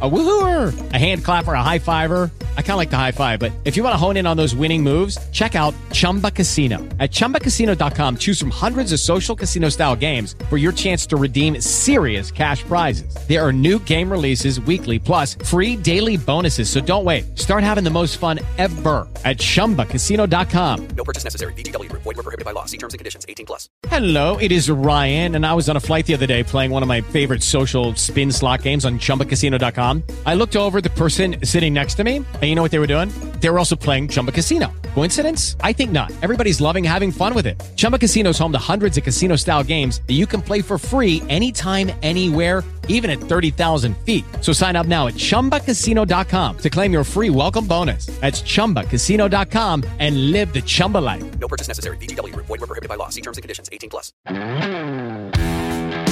A woohooer, a hand clapper, a high fiver. I kind of like the high five, but if you want to hone in on those winning moves, check out Chumba Casino. At ChumbaCasino.com, choose from hundreds of social casino style games for your chance to redeem serious cash prizes. There are new game releases weekly, plus free daily bonuses. So don't wait. Start having the most fun ever at ChumbaCasino.com. No purchase necessary. VGW. Void were prohibited by law. See terms and conditions. 18 plus. Hello, it is Ryan, and I was on a flight the other day playing one of my favorite social spin slot games on ChumbaCasino.com. I looked over the person sitting next to me, and you know what they were doing? They were also playing Chumba Casino. Coincidence? I think not. Everybody's loving having fun with it. Chumba Casino is home to hundreds of casino style games that you can play for free anytime, anywhere, even at 30,000 feet. So sign up now at chumbacasino.com to claim your free welcome bonus. That's chumbacasino.com and live the Chumba life. No purchase necessary. VGW. Void were prohibited by law. See terms and conditions. 18 plus.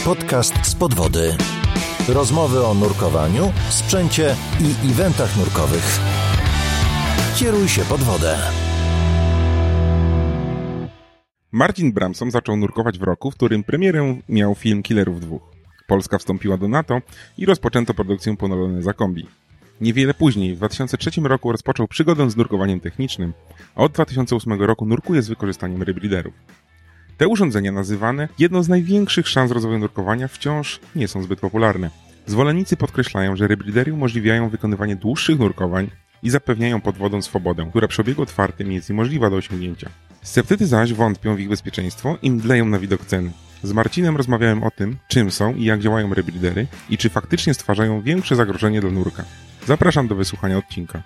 Podcast z podwody. Rozmowy o nurkowaniu, sprzęcie i eventach nurkowych. Kieruj się pod wodę. Marcin Bramson zaczął nurkować w roku, w którym premierę miał film Killerów 2. Polska wstąpiła do NATO i rozpoczęto produkcję Ponolone za kombi. Niewiele później, w 2003 roku rozpoczął przygodę z nurkowaniem technicznym, a od 2008 roku nurkuje z wykorzystaniem rebreederów. Te urządzenia, nazywane jedną z największych szans rozwoju nurkowania, wciąż nie są zbyt popularne. Zwolennicy podkreślają, że rebreedery umożliwiają wykonywanie dłuższych nurkowań i zapewniają pod wodą swobodę, która przy obiegu otwartym jest niemożliwa do osiągnięcia. Sceptycy zaś wątpią w ich bezpieczeństwo i mdleją na widok ceny. Z Marcinem rozmawiałem o tym, czym są i jak działają rebreedery i czy faktycznie stwarzają większe zagrożenie dla nurka. Zapraszam do wysłuchania odcinka.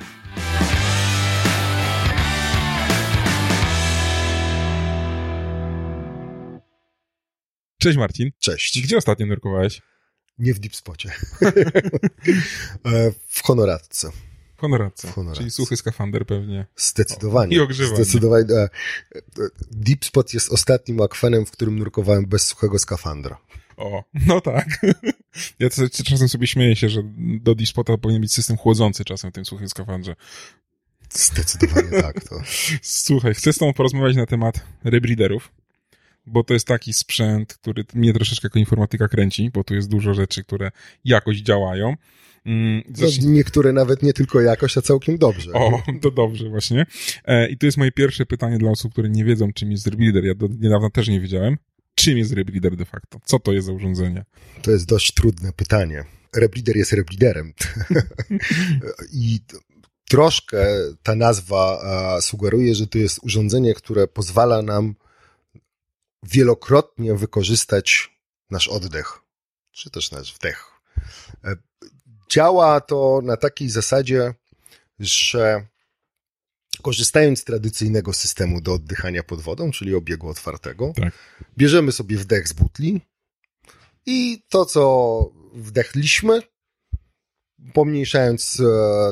Cześć Marcin. Cześć. Gdzie ostatnio nurkowałeś? Nie w deep spocie. E, w honoratce. W honoratce. W. Czyli suchy skafander pewnie. Zdecydowanie. I ogrzewanie. Zdecydowanie. E, e, Deep spot jest ostatnim akwenem, w którym nurkowałem bez suchego skafandra. O, no tak. Ja czasem sobie śmieję się, że do deep spota powinien być system chłodzący czasem w tym suchym skafandrze. Zdecydowanie tak. To. Słuchaj, chcę z tobą porozmawiać na temat rebreederów, bo to jest taki sprzęt, który mnie troszeczkę jako informatyka kręci, bo tu jest dużo rzeczy, które jakoś działają. Mm, No, niektóre nawet nie tylko jakoś, a całkiem dobrze. O, to dobrze właśnie. E, I to jest moje pierwsze pytanie dla osób, które nie wiedzą, czym jest rebreeder. Ja do niedawna też nie wiedziałem. Czym jest rebreeder de facto? Co to jest za urządzenie? To jest dość trudne pytanie. Rebreeder jest rebreederem. I troszkę ta nazwa e, sugeruje, że to jest urządzenie, które pozwala nam wielokrotnie wykorzystać nasz oddech, czy też nasz wdech. Działa to na takiej zasadzie, że korzystając z tradycyjnego systemu do oddychania pod wodą, czyli obiegu otwartego, Tak. bierzemy sobie wdech z butli i to, co wdechliśmy, pomniejszając e,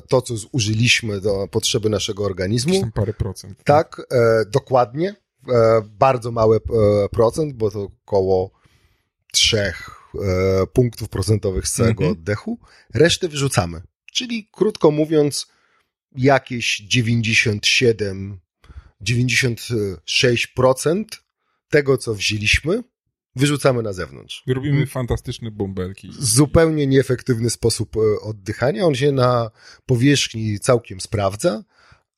to, co zużyliśmy do potrzeby naszego organizmu, parę procent. tak, e, dokładnie, e, bardzo mały e, procent, bo to około trzech punktów procentowych z całego Mhm. oddechu, resztę wyrzucamy. Czyli krótko mówiąc, jakieś 97, 96% tego, co wzięliśmy, wyrzucamy na zewnątrz. Robimy fantastyczne bąbelki. Zupełnie nieefektywny sposób e, oddychania. On się na powierzchni całkiem sprawdza,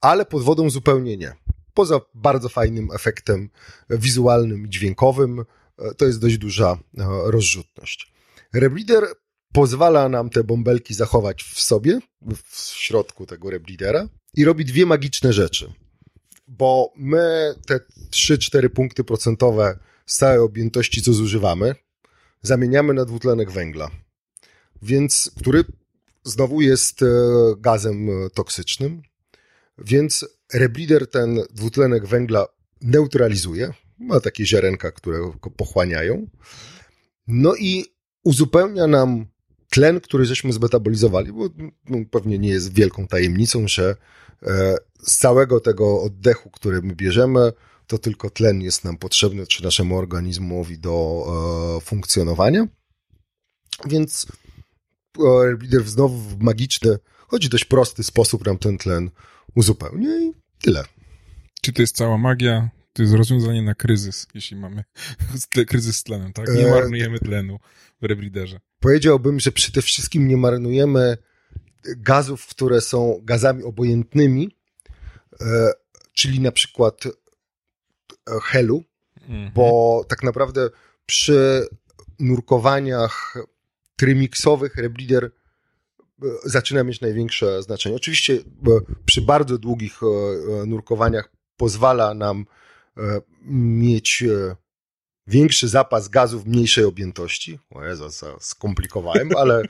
ale pod wodą zupełnie nie. Poza bardzo fajnym efektem wizualnym i dźwiękowym, e, to jest dość duża e, rozrzutność. Rebreeder pozwala nam te bąbelki zachować w sobie, w środku tego rebreedera i robi dwie magiczne rzeczy. Bo my te 3-4 punkty procentowe z całej objętości, co zużywamy, zamieniamy na dwutlenek węgla. Więc, który znowu jest e, gazem e, toksycznym. Więc rebreeder ten dwutlenek węgla neutralizuje. Ma takie ziarenka, które go pochłaniają. No i uzupełnia nam tlen, który żeśmy zmetabolizowali, bo no, pewnie nie jest wielką tajemnicą, że e, z całego tego oddechu, który my bierzemy, to tylko tlen jest nam potrzebny, czy naszemu organizmowi do e, funkcjonowania. Więc e, lider znowu w magiczny, choć dość prosty sposób nam ten tlen uzupełnia i tyle. Czy to jest cała magia? To jest rozwiązanie na kryzys, jeśli mamy kryzys z tlenem, tak? Nie E, marnujemy tlenu w rebreederze. Powiedziałbym, że przede wszystkim nie marnujemy gazów, które są gazami obojętnymi, e, czyli na przykład e, helu, Mhm. bo tak naprawdę przy nurkowaniach trimiksowych rebreeder zaczyna mieć największe znaczenie. Oczywiście przy bardzo długich nurkowaniach pozwala nam mieć e, większy zapas gazów mniejszej objętości. O Jezu, za- skomplikowałem, ale e,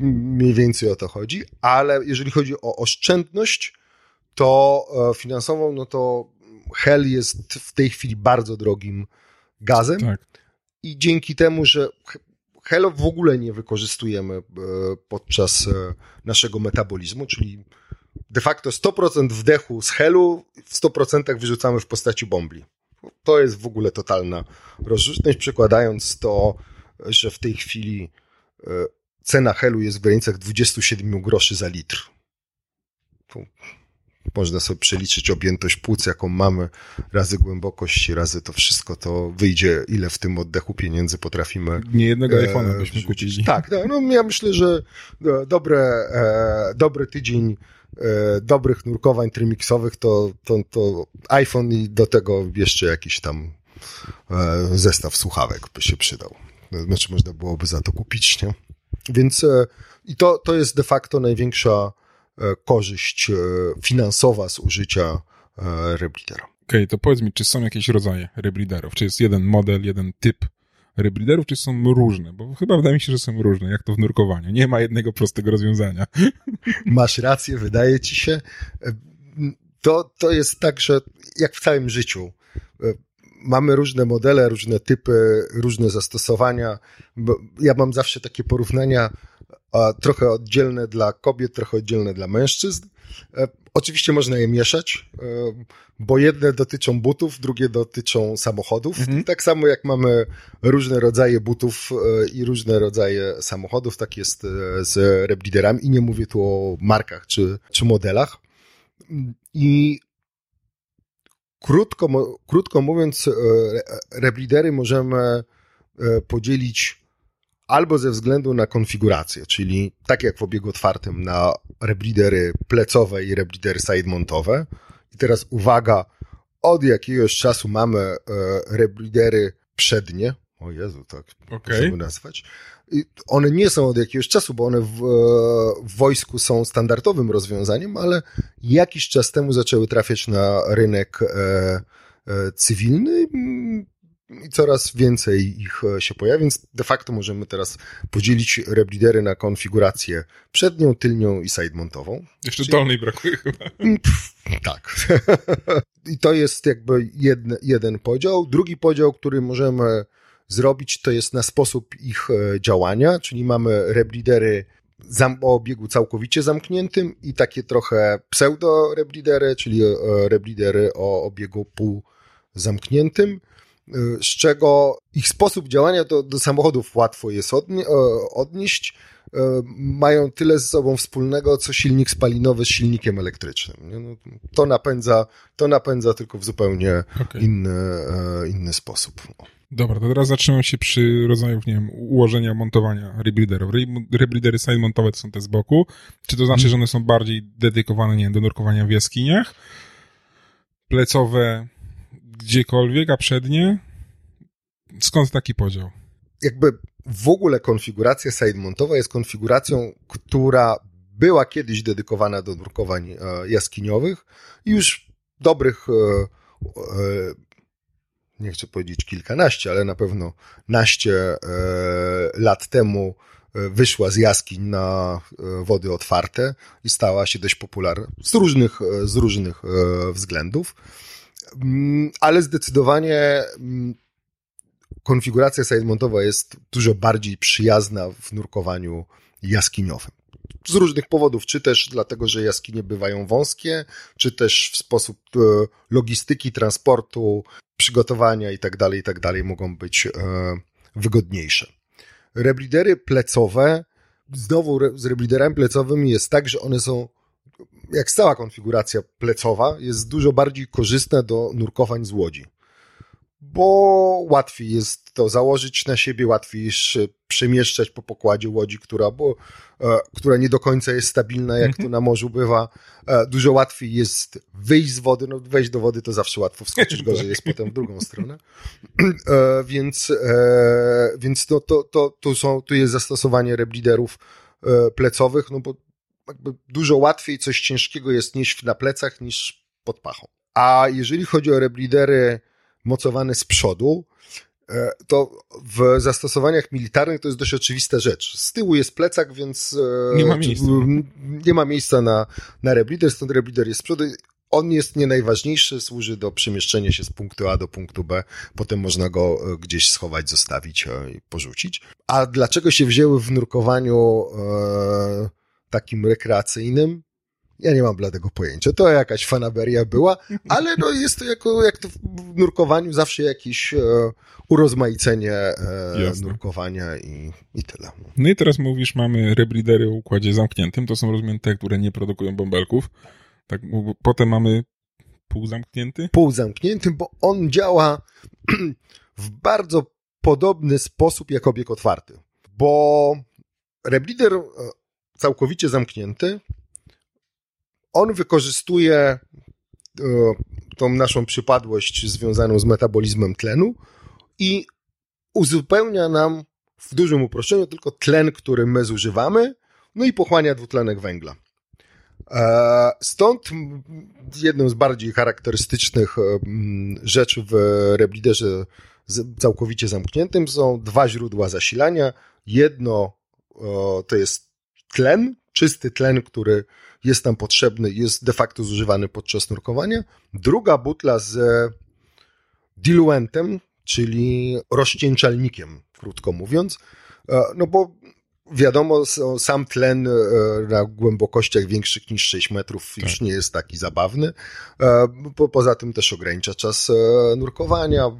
mniej więcej o to chodzi. Ale jeżeli chodzi o oszczędność, to e, finansową, no to hel jest w tej chwili bardzo drogim gazem Tak. i dzięki temu, że he- helo w ogóle nie wykorzystujemy e, podczas e, naszego metabolizmu, czyli de facto 100% wdechu z helu w 100% wyrzucamy w postaci bombli. To jest w ogóle totalna rozrzutność, przekładając to, że w tej chwili e, cena helu jest w granicach 27 groszy za litr. Można sobie przeliczyć objętość płuc, jaką mamy, razy głębokość, razy to wszystko, to wyjdzie, ile w tym oddechu pieniędzy potrafimy Nie jednego e, iPhone'a byśmy kupili. Tak, no, no ja myślę, że e, dobre, e, dobry tydzień dobrych nurkowań trimiksowych to, to, to iPhone i do tego jeszcze jakiś tam e, zestaw słuchawek by się przydał. Znaczy można byłoby za to kupić, nie? Więc e, i to, to jest de facto największa e, korzyść e, finansowa z użycia e, rebreedera. Okej, to powiedz mi, czy są jakieś rodzaje rebreederów? Czy jest jeden model, jeden typ rebreederów, czy są różne? Bo chyba wydaje mi się, że są różne, jak to w nurkowaniu. Nie ma jednego prostego rozwiązania. Masz rację, wydaje ci się. To, to jest tak, że jak w całym życiu. e, Mamy różne modele, różne typy, różne zastosowania. Ja mam zawsze takie porównania trochę oddzielne dla kobiet, trochę oddzielne dla mężczyzn. Oczywiście można je mieszać, e, bo jedne dotyczą butów, drugie dotyczą samochodów. I tak samo jak mamy różne rodzaje butów e, i różne rodzaje samochodów, tak jest e, z rebreederami. I nie mówię tu o markach czy, czy modelach. I krótko, krótko mówiąc, re- rebreedery możemy podzielić albo ze względu na konfigurację, czyli tak jak w obiegu otwartym na rebreedery plecowe i rebreedery sidemontowe. I teraz uwaga, od jakiegoś czasu mamy e, rebreedery przednie. O Jezu, tak Okej. możemy nazwać. I One nie są od jakiegoś czasu, bo one w, e, w wojsku są standardowym rozwiązaniem, ale jakiś czas temu zaczęły trafiać na rynek e, e, cywilny i coraz więcej ich e, się pojawia, więc de facto możemy teraz podzielić rebreedery na konfigurację przednią, tylnią i sidemontową. Jeszcze Czyli- dolnej brakuje chyba. Tak. I to jest jakby jedne, jeden podział. Drugi podział, który możemy zrobić, to jest na sposób ich e, działania, czyli mamy rebreedery zam- o obiegu całkowicie zamkniętym i takie trochę pseudo-rebreedery, czyli e, rebreedery o obiegu półzamkniętym, e, z czego ich sposób działania do, do samochodów łatwo jest odnie- odnieść. E, Mają tyle ze sobą wspólnego, co silnik spalinowy z silnikiem elektrycznym. No, to, napędza, to napędza tylko w zupełnie Okej. inny, e, inny sposób. Dobra, to teraz zatrzymam się przy rodzajach, nie wiem, ułożenia montowania rebreederów. Re- Rebreedery sidemontowe to są te z boku. Czy to znaczy, że one są bardziej dedykowane, nie wiem, do nurkowania w jaskiniach? Plecowe gdziekolwiek, a przednie? Skąd taki podział? jakby w ogóle konfiguracja sidemontowa jest konfiguracją, która była kiedyś dedykowana do nurkowań e, jaskiniowych i już dobrych, e, e, nie chcę powiedzieć kilkanaście, ale na pewno naście lat temu wyszła z jaskiń na wody otwarte i stała się dość popularna z różnych, z różnych względów. Mm, Ale zdecydowanie mm, konfiguracja sidemontowa jest dużo bardziej przyjazna w nurkowaniu jaskiniowym. Z różnych powodów, czy też dlatego, że jaskinie bywają wąskie, czy też w sposób e, logistyki, transportu, przygotowania i tak dalej, i tak mogą być e, wygodniejsze. Rebreedery plecowe, znowu z rebreederami plecowymi jest tak, że one są jak cała konfiguracja plecowa, jest dużo bardziej korzystna do nurkowań z łodzi. Bo łatwiej jest to założyć na siebie, łatwiej przemieszczać po pokładzie łodzi, która, bo, e, która nie do końca jest stabilna, jak to na morzu bywa. E, dużo łatwiej jest wyjść z wody. No, wejść do wody to zawsze łatwo, wskoczyć gorzej jest potem w drugą stronę. E, więc więc to, to, to, tu, są, tu jest zastosowanie rebliderów plecowych, no bo dużo łatwiej coś ciężkiego jest nieść na plecach niż pod pachą. A jeżeli chodzi o reblidery mocowane z przodu, e, to w zastosowaniach militarnych to jest dość oczywista rzecz. Z tyłu jest plecak, więc e, Nie ma miejsca. nie ma miejsca na, na reblider, stąd reblider jest z przodu. On jest nie najważniejszy, służy do przemieszczenia się z punktu A do punktu B. Potem można go e, gdzieś schować, zostawić i porzucić. A dlaczego się wzięły w nurkowaniu e, takim rekreacyjnym? Ja nie mam bladego pojęcia. To jakaś fanaberia była, ale no jest to jako, jak to w nurkowaniu zawsze jakieś e, urozmaicenie e, nurkowania i, i tyle. No i teraz mówisz, mamy rebridery o układzie zamkniętym. To są rozumiem te, które nie produkują bąbelków. Tak, potem mamy półzamknięty. półzamkniętym, bo on działa w bardzo podobny sposób jak obieg otwarty. Bo reblider e, całkowicie zamknięty, on wykorzystuje e, tą naszą przypadłość związaną z metabolizmem tlenu i uzupełnia nam w dużym uproszczeniu tylko tlen, który my zużywamy, no i pochłania dwutlenek węgla. E, Stąd jedną z bardziej charakterystycznych em, rzeczy w rebliderze całkowicie zamkniętym są dwa źródła zasilania. Jedno to jest tlen, czysty tlen, który jest nam potrzebny jest de facto zużywany podczas nurkowania. Druga butla z diluentem, czyli rozcieńczalnikiem, krótko mówiąc. E, No bo wiadomo, sam tlen e, na głębokościach większych niż 6 metrów już nie jest taki zabawny. E, Po, poza tym też ogranicza czas nurkowania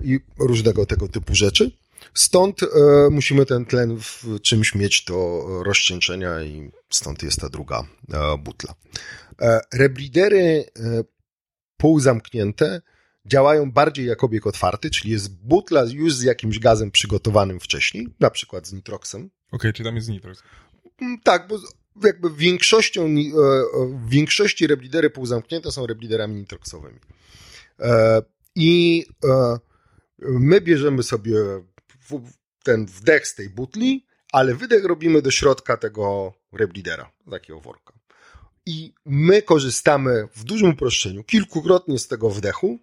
i różnego tego typu rzeczy. Stąd e, musimy ten tlen w czymś mieć do rozcieńczenia i stąd jest ta druga e, butla. E, reblidery e, półzamknięte działają bardziej jak obieg otwarty, czyli jest butla już z jakimś gazem przygotowanym wcześniej, na przykład z nitroksem. Okej, czy tam jest nitrox? Mm, Tak, bo jakby większością, e, e, w większości reblidery półzamknięte są rebliderami nitroksowymi. E, I my bierzemy sobie w- ten wdech z tej butli, ale wydech robimy do środka tego reblidera, takiego worka. I my korzystamy w dużym uproszczeniu kilkukrotnie z tego wdechu,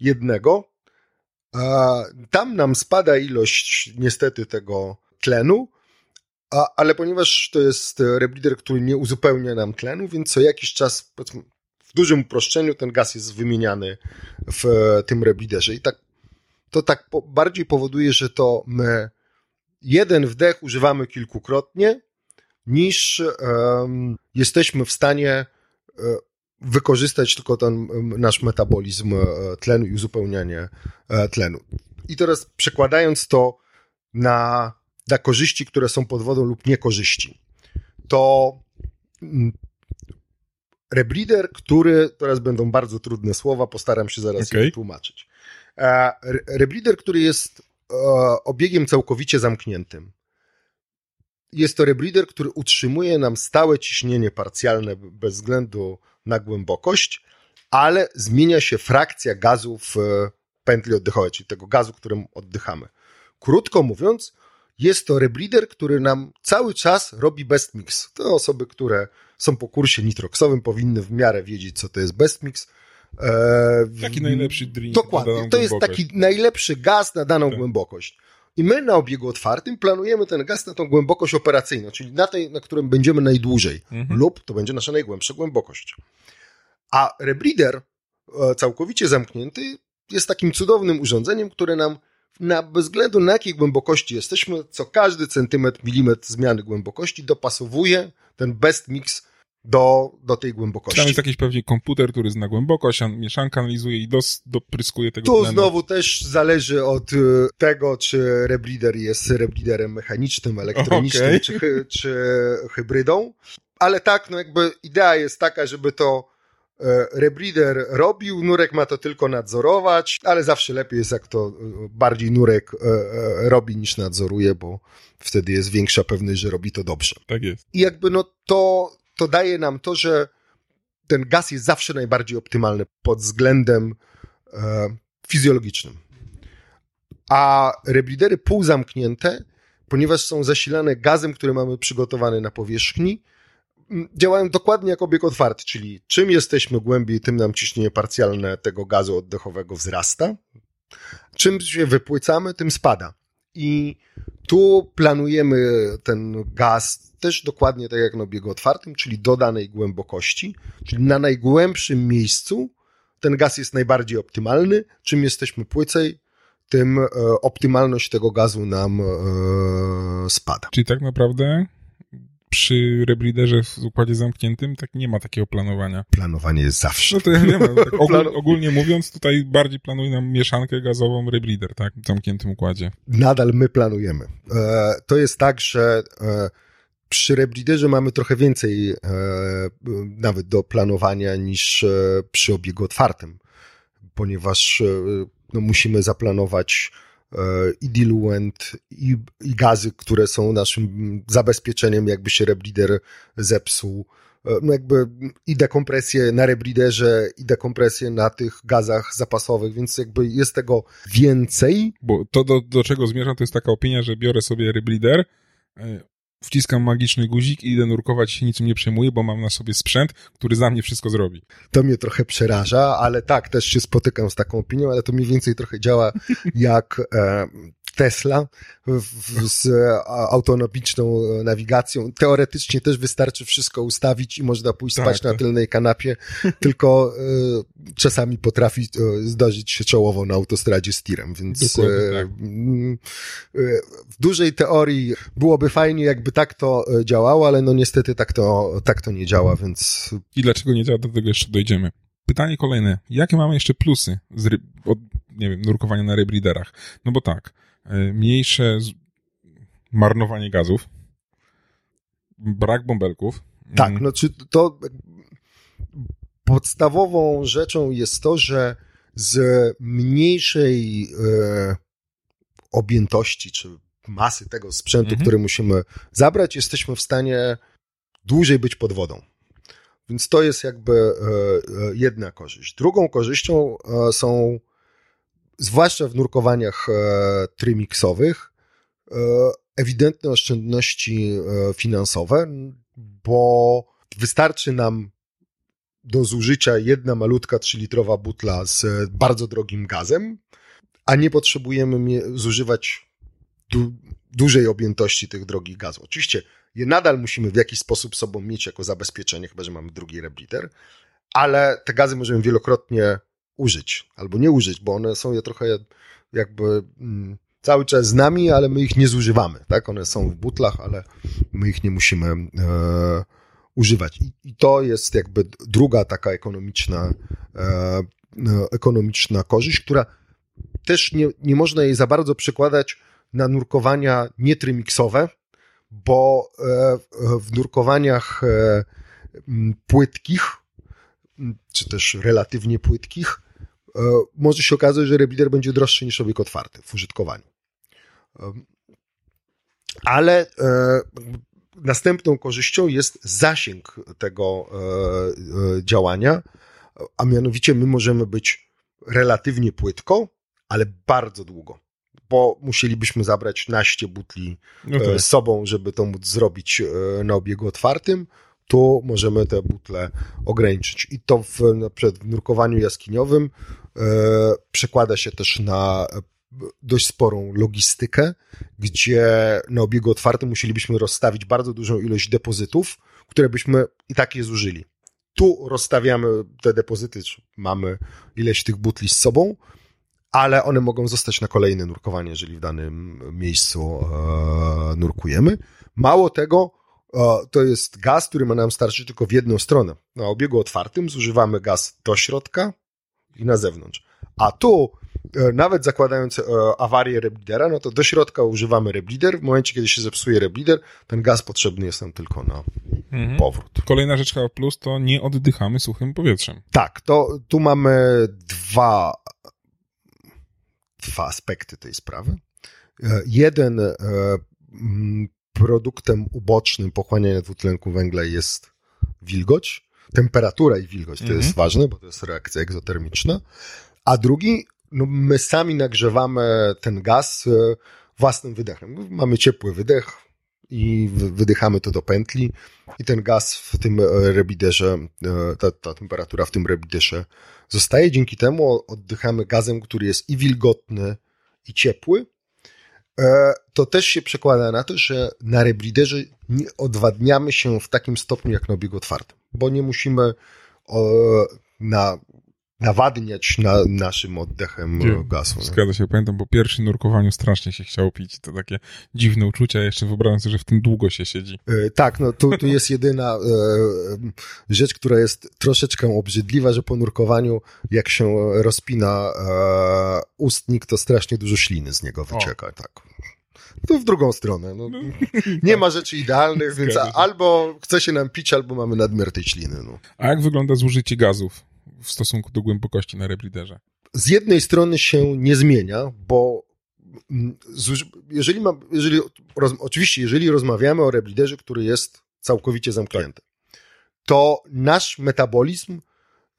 jednego. Tam nam spada ilość niestety tego tlenu, a, ale ponieważ to jest reblider, który nie uzupełnia nam tlenu, więc co jakiś czas, w dużym uproszczeniu, ten gaz jest wymieniany w tym rebliderze. I tak to tak po, bardziej powoduje, że to my jeden wdech używamy kilkukrotnie, niż em, jesteśmy w stanie e, wykorzystać tylko ten em, nasz metabolizm e, tlenu i uzupełnianie e, tlenu. I teraz przekładając to na, na korzyści, które są pod wodą lub niekorzyści, to reblider, który, teraz będą bardzo trudne słowa, postaram się zaraz Okej. je tłumaczyć. Re- Reblider, który jest e, obiegiem całkowicie zamkniętym. Jest to reblider, który utrzymuje nam stałe ciśnienie parcjalne bez względu na głębokość, ale zmienia się frakcja gazu w e, pętli oddechowej, czyli tego gazu, którym oddychamy. Krótko mówiąc, jest to reblider, który nam cały czas robi best mix. To osoby, które są po kursie nitroksowym, powinny w miarę wiedzieć, co to jest best mix. E, Taki najlepszy drink na Dokładnie. daną To jest głębokość. taki najlepszy gaz na daną Tak. głębokość. I my na obiegu otwartym planujemy ten gaz na tą głębokość operacyjną, czyli na tej, na którym będziemy najdłużej, Mhm. lub to będzie nasza najgłębsza głębokość. A rebreather, e, całkowicie zamknięty, jest takim cudownym urządzeniem, które nam na, bez względu na jakiej głębokości jesteśmy, co każdy centymetr, milimetr zmiany głębokości dopasowuje ten best mix do, do tej głębokości. Tam jest jakiś pewnie komputer, który zna głębokość, an- mieszankę analizuje i dos, dopryskuje tego Tu znowu też zależy od y, tego, czy rebreather jest rebreatherem mechanicznym, elektronicznym, Okej. czy, czy hybrydą. ale tak, no jakby idea jest taka, żeby to e, rebreeder robił, Nurek ma to tylko nadzorować, ale zawsze lepiej jest, jak to e, bardziej Nurek e, robi niż nadzoruje, bo wtedy jest większa pewność, że robi to dobrze. Tak jest. I jakby no to, to daje nam to, że ten gaz jest zawsze najbardziej optymalny pod względem e, fizjologicznym. A rebreedery półzamknięte, ponieważ są zasilane gazem, który mamy przygotowany na powierzchni, działają dokładnie jak obieg otwarty, czyli czym jesteśmy głębiej, tym nam ciśnienie parcjalne tego gazu oddechowego wzrasta. Czym się wypłycamy, tym spada. I tu planujemy ten gaz też dokładnie tak jak na obiegu otwartym, czyli do danej głębokości, czyli na najgłębszym miejscu ten gaz jest najbardziej optymalny. Czym jesteśmy płycej, tym e, optymalność tego gazu nam e, spada. Czyli tak naprawdę przy rebreederze w układzie zamkniętym tak nie ma takiego planowania. Planowanie jest zawsze. No to ja wiem, tak ogól, ogólnie mówiąc, tutaj bardziej planuje nam mieszankę gazową rebreeder, tak? W zamkniętym układzie. Nadal my planujemy. E, to jest tak, że e, przy rebreederze mamy trochę więcej e, nawet do planowania niż przy obiegu otwartym, ponieważ no, musimy zaplanować i diluent, i, i gazy, które są naszym zabezpieczeniem, jakby się rebreeder zepsuł. E, No jakby i dekompresję na rebreederze, i dekompresję na tych gazach zapasowych, więc jakby jest tego więcej. Bo to, do, do czego zmierzam, to jest taka opinia, że biorę sobie rebreeder, e, wciskam magiczny guzik i idę nurkować, się niczym nie przejmuję, bo mam na sobie sprzęt, który za mnie wszystko zrobi. To mnie trochę przeraża, ale tak, też się spotykam z taką opinią, ale to mniej więcej trochę działa jak e, Tesla w, z e, autonomiczną nawigacją. Teoretycznie też wystarczy wszystko ustawić i można pójść Tak, spać na tak. tylnej kanapie, tylko e, czasami potrafi e, zdarzyć się czołowo na autostradzie z tirem, więc e, tak. e, w dużej teorii byłoby fajnie, jakby tak to e, działało, ale no niestety tak to, tak to nie działa, więc I dlaczego nie działa, do tego jeszcze dojdziemy. Pytanie kolejne. Jakie mamy jeszcze plusy z od, nie wiem, nurkowania na rebreederach? No bo tak, e, mniejsze z- marnowanie gazów, brak bąbelków. Tak, Mm, no czy to podstawową rzeczą jest to, że z mniejszej e, objętości czy masy tego sprzętu, Mhm. który musimy zabrać, jesteśmy w stanie dłużej być pod wodą. Więc to jest jakby e, e, jedna korzyść. Drugą korzyścią e, są, zwłaszcza w nurkowaniach e, trimixowych, e, ewidentne oszczędności e, finansowe, bo wystarczy nam do zużycia jedna malutka 3-litrowa butla z bardzo drogim gazem, a nie potrzebujemy zużywać du- dużej objętości tych drogich gazów. Oczywiście je nadal musimy w jakiś sposób sobą mieć jako zabezpieczenie, chyba że mamy drugi rebreather, ale te gazy możemy wielokrotnie użyć albo nie użyć, bo one są je trochę jakby mm, cały czas z nami, ale my ich nie zużywamy. Tak? One są w butlach, ale my ich nie musimy e, używać. I, to jest jakby druga taka ekonomiczna, e, e, ekonomiczna korzyść, która też nie, nie można jej za bardzo przekładać na nurkowania nietrymiksowe, bo e, w nurkowaniach e, płytkich, czy też relatywnie płytkich, może się okazać, że rebreather będzie droższy niż obieg otwarty w użytkowaniu. Em, Ale e, następną korzyścią jest zasięg tego e, e, działania, a mianowicie my możemy być relatywnie płytko, ale bardzo długo, bo musielibyśmy zabrać naście butli No e, tak. z sobą, żeby to móc zrobić e, na obiegu otwartym, tu możemy te butle ograniczyć. I to w, na w nurkowaniu jaskiniowym e, przekłada się też na e, dość sporą logistykę, gdzie na obiegu otwartym musielibyśmy rozstawić bardzo dużą ilość depozytów, które byśmy i tak je zużyli. Tu rozstawiamy te depozyty, mamy ileś tych butli z sobą, ale one mogą zostać na kolejne nurkowanie, jeżeli w danym miejscu e, nurkujemy. Mało tego, to jest gaz, który ma nam starczyć tylko w jedną stronę. Na obiegu otwartym zużywamy gaz do środka i na zewnątrz. A tu e, nawet zakładając e, awarię rebleedera, no to do środka używamy rebleeder. W momencie, kiedy się zepsuje rebleeder, ten gaz potrzebny jest nam tylko na Mhm. powrót. Kolejna rzecz plus to nie oddychamy suchym powietrzem. Tak, to tu mamy dwa, dwa aspekty tej sprawy. E, Jeden produktem ubocznym pochłaniania dwutlenku węgla jest wilgoć, temperatura i wilgoć, to Mhm. jest ważne, bo to jest reakcja egzotermiczna. A drugi, no my sami nagrzewamy ten gaz e, własnym wydechem. Mamy ciepły wydech i wy- wydychamy to do pętli i ten gaz w tym e, rebiderze, e, ta, ta temperatura w tym rebiderze zostaje. Dzięki temu oddychamy gazem, który jest i wilgotny, i ciepły. E, To też się przekłada na to, że na rebriderze nie odwadniamy się w takim stopniu jak na obiegu otwartym, bo nie musimy na, nawadniać na, naszym oddechem Nie, e, gazu. Zgadza się, pamiętam, po pierwszym nurkowaniu strasznie się chciało pić. To takie dziwne uczucia. Jeszcze wyobrażam sobie, że w tym długo się siedzi. E, Tak, no tu, tu jest jedyna e, rzecz, która jest troszeczkę obrzydliwa, że po nurkowaniu, jak się rozpina e, ustnik, to strasznie dużo śliny z niego wycieka, tak. To w drugą stronę. No, nie ma rzeczy idealnych, więc albo chce się nam pić, albo mamy nadmiar tej śliny. No. A jak wygląda zużycie gazów w stosunku do głębokości na rebriderze? z jednej strony się nie zmienia, bo jeżeli ma, jeżeli, roz, oczywiście, jeżeli rozmawiamy o rebliderze, który jest całkowicie zamknięty, to nasz metabolizm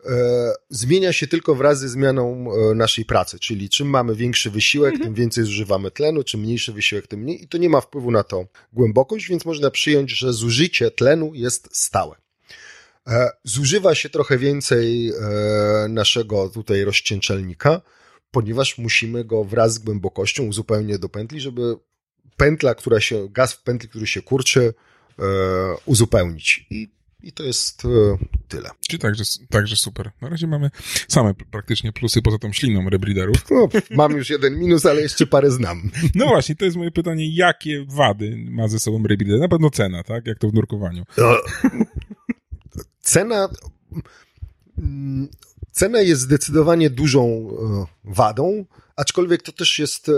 e, zmienia się tylko wraz ze zmianą e, naszej pracy, czyli czym mamy większy wysiłek, tym więcej zużywamy tlenu, czym mniejszy wysiłek, tym mniej i to nie ma wpływu na to głębokość, więc można przyjąć, że zużycie tlenu jest stałe. E, Zużywa się trochę więcej e, naszego tutaj rozcieńczelnika, ponieważ musimy go wraz z głębokością uzupełnić do pętli, żeby pętla, która się, gaz w pętli, który się kurczy, e, uzupełnić. I, i to jest tyle. Czy także, także super. Na razie mamy same praktycznie plusy poza tą śliną rebriderów. No, mam już jeden minus, ale jeszcze parę znam. No właśnie, to jest moje pytanie, jakie wady ma ze sobą rebrider? Na pewno cena, tak? Jak to w nurkowaniu. Cena, mm, cena jest zdecydowanie dużą e, wadą, aczkolwiek to też jest e,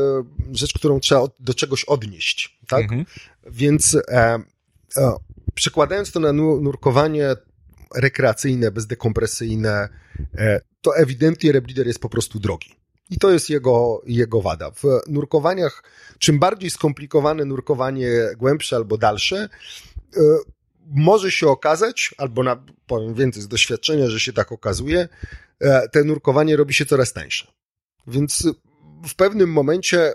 rzecz, którą trzeba do czegoś odnieść, tak? Mhm. Więc e, e, przekładając to na nu- nurkowanie rekreacyjne, bezdekompresyjne, e, to ewidentnie rebreeder jest po prostu drogi. I to jest jego, jego wada. W nurkowaniach, czym bardziej skomplikowane nurkowanie, głębsze albo dalsze, e, może się okazać, albo na, powiem więcej z doświadczenia, że się tak okazuje, e, te nurkowanie robi się coraz tańsze. Więc w pewnym momencie e,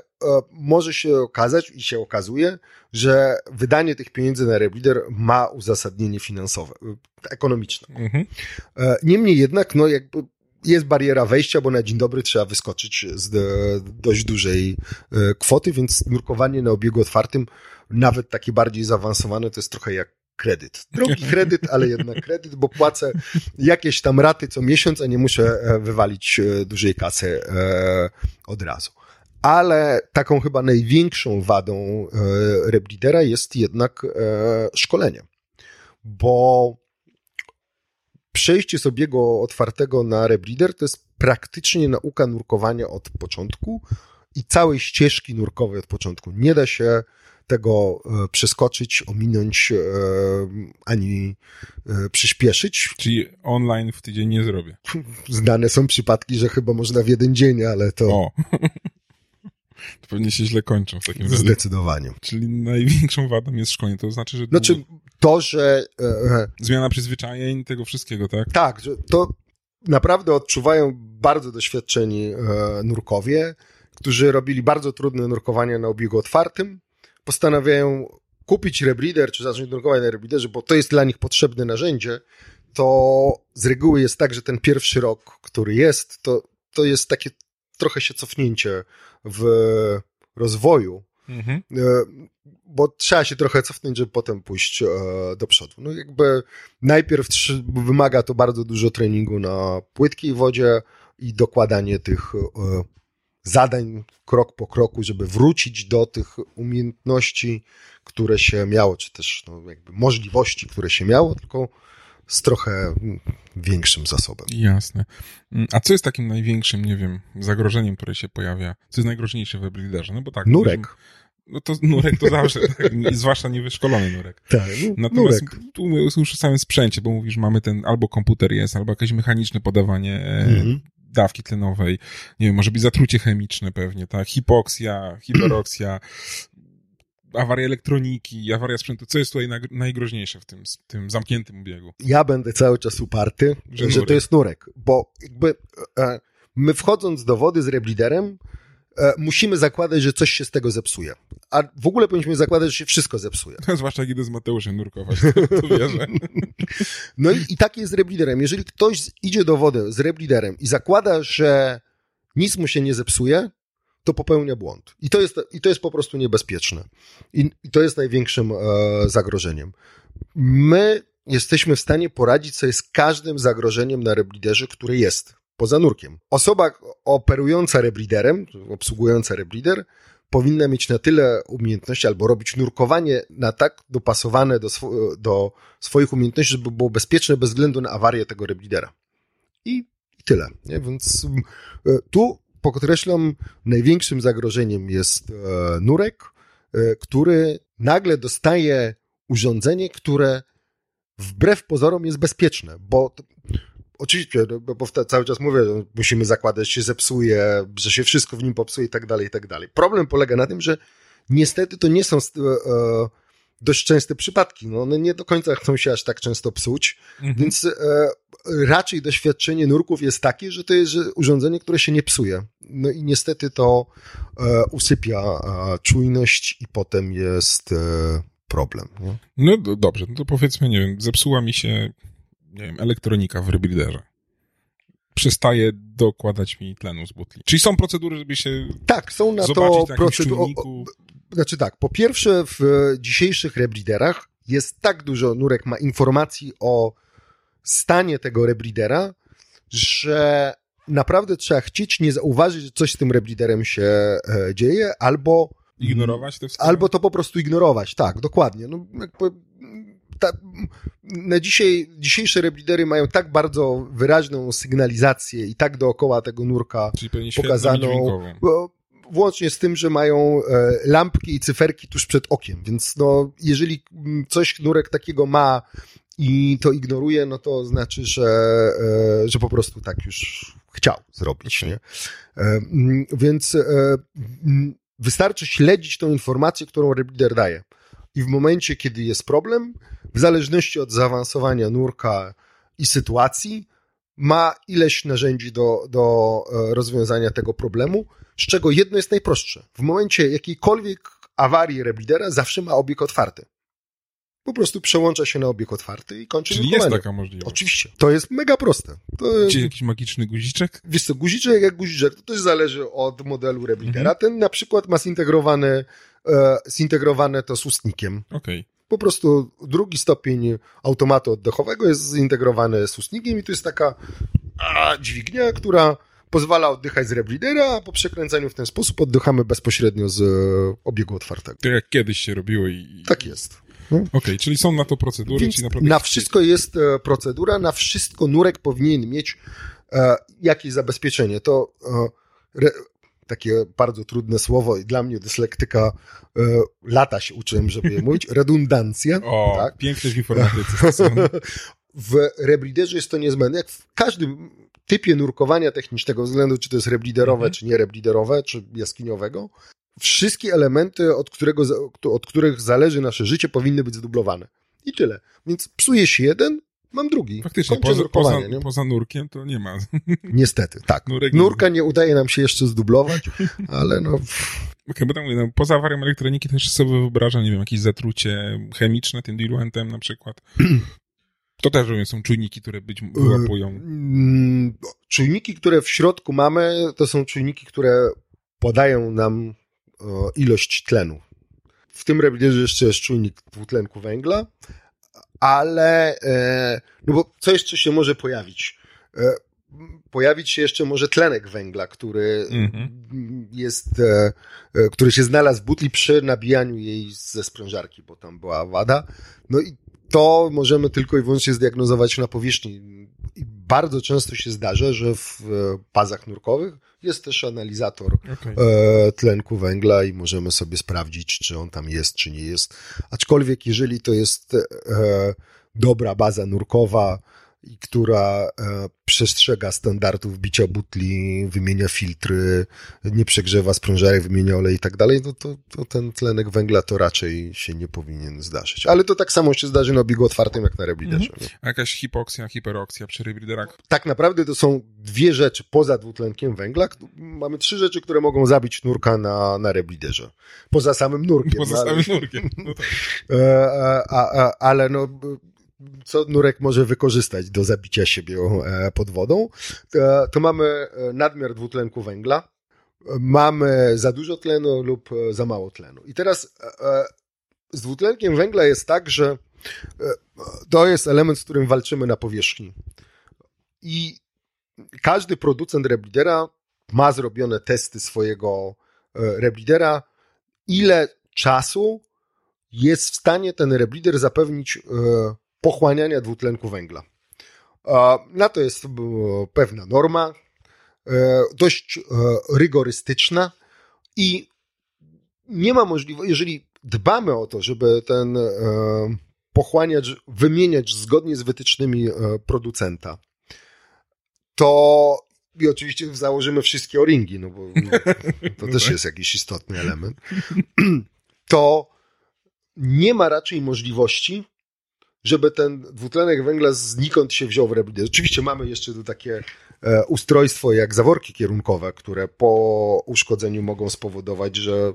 może się okazać i się okazuje, że wydanie tych pieniędzy na rebreeder ma uzasadnienie finansowe, e, ekonomiczne. Mhm. Niemniej jednak, no jakby jest bariera wejścia, bo na dzień dobry trzeba wyskoczyć z do- dość dużej kwoty, więc nurkowanie na obiegu otwartym, nawet takie bardziej zaawansowane, to jest trochę jak kredyt. Drogi kredyt, ale jednak kredyt, bo płacę jakieś tam raty co miesiąc, a nie muszę e, wywalić e, dużej kasy e, od razu. Ale taką chyba największą wadą rebreedera jest jednak szkolenie. Bo przejście z obiegu otwartego na rebreeder to jest praktycznie nauka nurkowania od początku i całej ścieżki nurkowej od początku. Nie da się tego e, przeskoczyć, ominąć e, ani e, przyspieszyć. Czyli online w tydzień nie zrobię. Znane są przypadki, że chyba można w jeden dzień, ale to O. to pewnie się źle kończą w takim razie. zdecydowanie. Czyli największą wadą jest szkolenie. To znaczy, że Znaczy to, że e, zmiana przyzwyczajeń, tego wszystkiego, tak? Tak, że to naprawdę odczuwają bardzo doświadczeni e, nurkowie, którzy robili bardzo trudne nurkowania na obiegu otwartym, postanawiają kupić rebreeder, czy zacząć nurkować na rebreederze, bo to jest dla nich potrzebne narzędzie, to z reguły jest tak, że ten pierwszy rok, który jest, to, to jest takie trochę się cofnięcie w rozwoju, Mhm. E, bo trzeba się trochę cofnąć, żeby potem pójść e, do przodu. No jakby najpierw wymaga to bardzo dużo treningu na płytkiej wodzie i dokładanie tych e, zadań krok po kroku, żeby wrócić do tych umiejętności, które się miało, czy też no, jakby możliwości, które się miało, tylko z trochę mm, większym zasobem. Jasne. Mm, A co jest takim największym, nie wiem, zagrożeniem, które się pojawia? Co jest najgroźniejsze w webreaderze? No bo tak. Nurek. No to nurek to zawsze, tak, zwłaszcza niewyszkolony nurek. Tak, Natomiast nurek. tu już o samym sprzęcie, bo mówisz, mamy ten albo komputer jest, albo jakieś mechaniczne podawanie e, Mhm. Dawki tlenowej, nie wiem, może być zatrucie chemiczne pewnie, tak, hipoksja, hiperoksja, awaria elektroniki, awaria sprzętu. Co jest tutaj najgroźniejsze w tym, tym zamkniętym biegu? Ja będę cały czas uparty, Że że, to jest nurek, bo jakby e, my wchodząc do wody z rebliderem, musimy zakładać, że coś się z tego zepsuje. A w ogóle powinniśmy zakładać, że się wszystko zepsuje. Zwłaszcza idę z Mateuszem nurkować, to, to wierzę. No i, i tak jest z rebliderem. Jeżeli ktoś idzie do wody z rebliderem i zakłada, że nic mu się nie zepsuje, to popełnia błąd. I to jest, i to jest po prostu niebezpieczne. I, i to jest największym e, zagrożeniem. My jesteśmy w stanie poradzić sobie z każdym zagrożeniem na rebliderze, które jest poza nurkiem. Osoba operująca rebliderem, obsługująca reblider, powinna mieć na tyle umiejętności albo robić nurkowanie na tak dopasowane do, do swoich umiejętności, żeby było bezpieczne bez względu na awarię tego reblidera. I, i tyle. Nie? Więc e, tu podkreślam, największym zagrożeniem jest e, nurek, e, który nagle dostaje urządzenie, które wbrew pozorom jest bezpieczne, bo oczywiście, no, bo cały czas mówię, że musimy zakładać, że się zepsuje, że się wszystko w nim popsuje i tak dalej, i tak dalej. Problem polega na tym, że niestety to nie są e, e, dość częste przypadki. No, one nie do końca chcą się aż tak często psuć, Mhm. więc e, raczej doświadczenie nurków jest takie, że to jest urządzenie, które się nie psuje. No i niestety to e, usypia e, czujność i potem jest e, problem. Nie? No do- dobrze, no to powiedzmy, nie wiem, zepsuła mi się, nie wiem, elektronika w rebuilderze. Przestaje dokładać mi tlenu z butli. Czyli są procedury, żeby się Tak, są na to procedury. Znaczy tak, po pierwsze w dzisiejszych rebliderach jest tak dużo, nurek ma informacji o stanie tego reblidera, że naprawdę trzeba chcieć nie zauważyć, że coś z tym rebliderem się e, dzieje, albo Ignorować te wskazy? Albo to po prostu ignorować, tak, dokładnie. No, jakby, ta, na dzisiaj, dzisiejsze reblidery mają tak bardzo wyraźną sygnalizację i tak dookoła tego nurka pokazaną, włącznie z tym, że mają e, lampki i cyferki tuż przed okiem, więc no, jeżeli coś nurek takiego ma i to ignoruje, no to znaczy, że, e, że po prostu tak już chciał zrobić, nie? E, Więc wystarczy śledzić tą informację, którą reblider daje. I w momencie, kiedy jest problem, w zależności od zaawansowania nurka i sytuacji, ma ileś narzędzi do, do e, rozwiązania tego problemu, z czego jedno jest najprostsze. W momencie jakiejkolwiek awarii reblidera zawsze ma obieg otwarty. Po prostu przełącza się na obieg otwarty i kończy Czyli jest taka możliwość. Oczywiście. To jest mega proste. To, Czy jakiś magiczny guziczek? Wiesz co, guziczek jak guziczek, to też zależy od modelu reblidera. Mhm. Ten na przykład ma zintegrowane, e, zintegrowane to z ustnikiem. Okej. Po prostu drugi stopień automatu oddechowego jest zintegrowany z ustnikiem i to jest taka a, dźwignia, która pozwala oddychać z reblidera, a po przekręcaniu w ten sposób oddychamy bezpośrednio z obiegu otwartego. To jak kiedyś się robiło i... Tak jest. Okej, czyli są na to procedury, Więc czyli naprawdę... na wszystko jest e, procedura, na wszystko nurek powinien mieć e, jakieś zabezpieczenie. To e, re, takie bardzo trudne słowo i dla mnie dyslektyka e, lata się uczyłem, żeby je mówić. Redundancja. O, tak? informatyce. stosowne. W rebliderze jest to niezbędne. Jak w każdym typie nurkowania technicznego, względu czy to jest rebliderowe, Mhm. czy nie rebliderowe, czy jaskiniowego, wszystkie elementy, od, którego, od których zależy nasze życie, powinny być zdublowane. I tyle. Więc psuje się jeden, mam drugi. Faktycznie, Kończę poza, poza, poza nurkiem to nie ma. Niestety, tak. Nurek Nurka nie udaje nam się jeszcze zdublować, ale no... Bo tam mówię, no, poza awarią elektroniki też sobie wyobrażam, nie wiem, jakieś zatrucie chemiczne tym diluentem na przykład. To też są czujniki, które być wyłapują. Mm, Czujniki, które w środku mamy, to są czujniki, które podają nam ilość tlenu. W tym rebliderze jeszcze jest czujnik dwutlenku węgla, ale e, no bo co jeszcze się może pojawić? E, Pojawić się jeszcze może tlenek węgla, który Mhm. jest, e, który się znalazł w butli przy nabijaniu jej ze sprężarki, bo tam była wada. No i to możemy tylko i wyłącznie zdiagnozować na powierzchni. I bardzo często się zdarza, że w e, pazach nurkowych jest też analizator Okej. e, tlenku węgla i możemy sobie sprawdzić, czy on tam jest, czy nie jest. Aczkolwiek, jeżeli to jest e, dobra baza nurkowa, i która e, przestrzega standardów bicia butli, wymienia filtry, nie przegrzewa sprężarek, wymienia olej i tak dalej, no to, to ten tlenek węgla to raczej się nie powinien zdarzyć. Ale to tak samo się zdarzy na biegu otwartym jak na rebliderze. nie? A jakaś hipoksja, hiperoksja przy rebriderach? tak naprawdę to są dwie rzeczy poza dwutlenkiem węgla. Mamy trzy rzeczy, które mogą zabić nurka na, na rebliderze. Poza samym nurkiem. Poza no, samym nurkiem. No tak. E, a, a, ale no, co nurek może wykorzystać do zabicia siebie e, pod wodą? E, To mamy e, nadmiar dwutlenku węgla, mamy za dużo tlenu lub za mało tlenu. I teraz z dwutlenkiem węgla jest tak, że to jest element, z którym walczymy na powierzchni. I każdy producent reblidera ma zrobione testy swojego reblidera, ile czasu jest w stanie ten reblider zapewnić pochłaniania dwutlenku węgla. Na to jest e, pewna norma, e, dość e, rygorystyczna i nie ma możliwości, jeżeli dbamy o to, żeby ten pochłaniacz wymieniać zgodnie z wytycznymi producenta, to i oczywiście założymy wszystkie o-ringi, no bo no, to też jest jakiś istotny element, to nie ma raczej możliwości, żeby ten dwutlenek węgla znikąd się wziął w rebliderze. Oczywiście mamy jeszcze takie e, ustrojstwo jak zaworki kierunkowe, które po uszkodzeniu mogą spowodować, że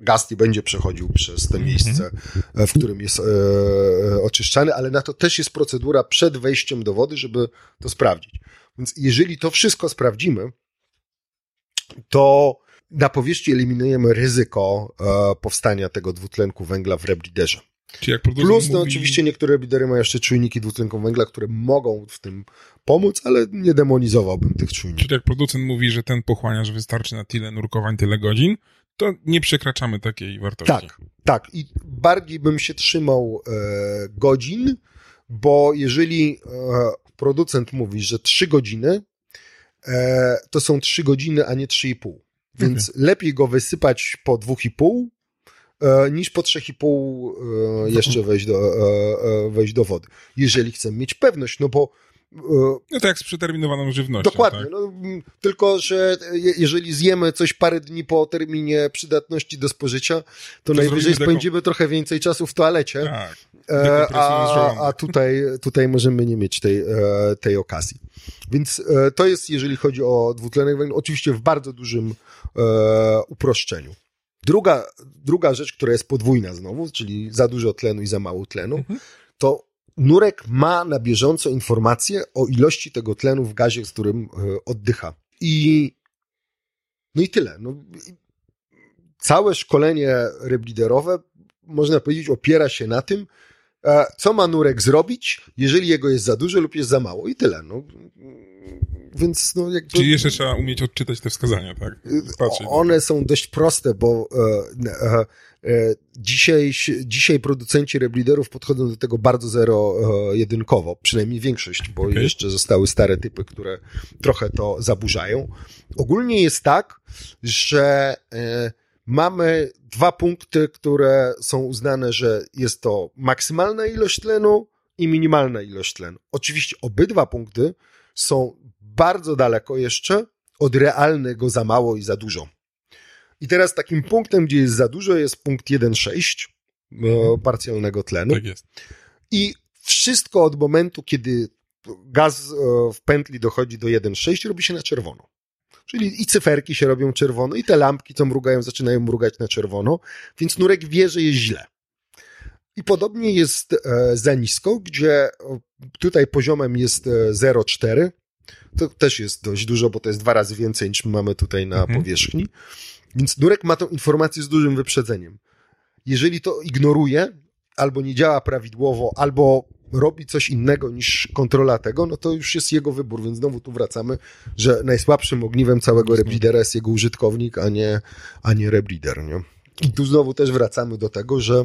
gaz nie będzie przechodził przez te miejsce, e, w którym jest e, e, oczyszczany, ale na to też jest procedura przed wejściem do wody, żeby to sprawdzić. Więc jeżeli to wszystko sprawdzimy, to na powierzchni eliminujemy ryzyko e, powstania tego dwutlenku węgla w rebliderze. Plus, no mówi, oczywiście niektóre reblidery mają jeszcze czujniki dwutlenku węgla, które mogą w tym pomóc, ale nie demonizowałbym tych czujników. Czyli jak producent mówi, że ten pochłaniacz wystarczy na tyle nurkowań, tyle godzin, to nie przekraczamy takiej wartości. Tak, tak. I bardziej bym się trzymał e, godzin, bo jeżeli e, producent mówi, że 3 godziny, e, to są 3 godziny, a nie 3,5. Więc lepiej go wysypać po 2,5 e, niż po 3,5 e, jeszcze wejść do, e, e, wejść do wody. Jeżeli chcemy mieć pewność, no bo e, No to jak z przeterminowaną żywnością. Dokładnie. Tak? No, tylko, że je- jeżeli zjemy coś parę dni po terminie przydatności do spożycia, to, najwyżej zrobimy taką- spędzimy trochę więcej czasu w toalecie, tak. e, a, a tutaj, tutaj możemy nie mieć tej, e, tej okazji. Więc e, to jest, jeżeli chodzi o dwutlenek węgla, oczywiście w bardzo dużym e, uproszczeniu. Druga, druga rzecz, która jest podwójna znowu, czyli za dużo tlenu i za mało tlenu, Mhm. to nurek ma na bieżąco informacje o ilości tego tlenu w gazie, z którym e, oddycha. I no i tyle. No, całe szkolenie rebliderowe, można powiedzieć, opiera się na tym, co ma nurek zrobić, jeżeli jego jest za dużo lub jest za mało. I tyle. No. Więc no jakby... Czyli jeszcze trzeba umieć odczytać te wskazania, tak? Patrzeć. One są dość proste, bo e, e, e, dzisiaj, dzisiaj producenci rebliderów podchodzą do tego bardzo zero-jedynkowo, przynajmniej większość, bo Okej. jeszcze zostały stare typy, które trochę to zaburzają. Ogólnie jest tak, że e, mamy dwa punkty, które są uznane, że jest to maksymalna ilość tlenu i minimalna ilość tlenu. Oczywiście obydwa punkty są bardzo daleko jeszcze od realnego za mało i za dużo. I teraz takim punktem, gdzie jest za dużo, jest punkt 1,6 e, parcjalnego tlenu. Tak jest. I wszystko od momentu, kiedy gaz e, w pętli dochodzi do 1,6, robi się na czerwono. Czyli i cyferki się robią czerwono, i te lampki, co mrugają, zaczynają mrugać na czerwono, więc nurek wie, że jest źle. I podobnie jest e, za nisko, gdzie e, tutaj poziomem jest e, 0,4. To też jest dość dużo, bo to jest dwa razy więcej niż mamy tutaj na Mhm. powierzchni. Więc nurek ma tą informację z dużym wyprzedzeniem. Jeżeli to ignoruje, albo nie działa prawidłowo, albo robi coś innego niż kontrola tego, no to już jest jego wybór, więc znowu tu wracamy, że najsłabszym ogniwem całego rebreedera jest jego użytkownik, a nie, a nie rebreeder, nie? I tu znowu też wracamy do tego, że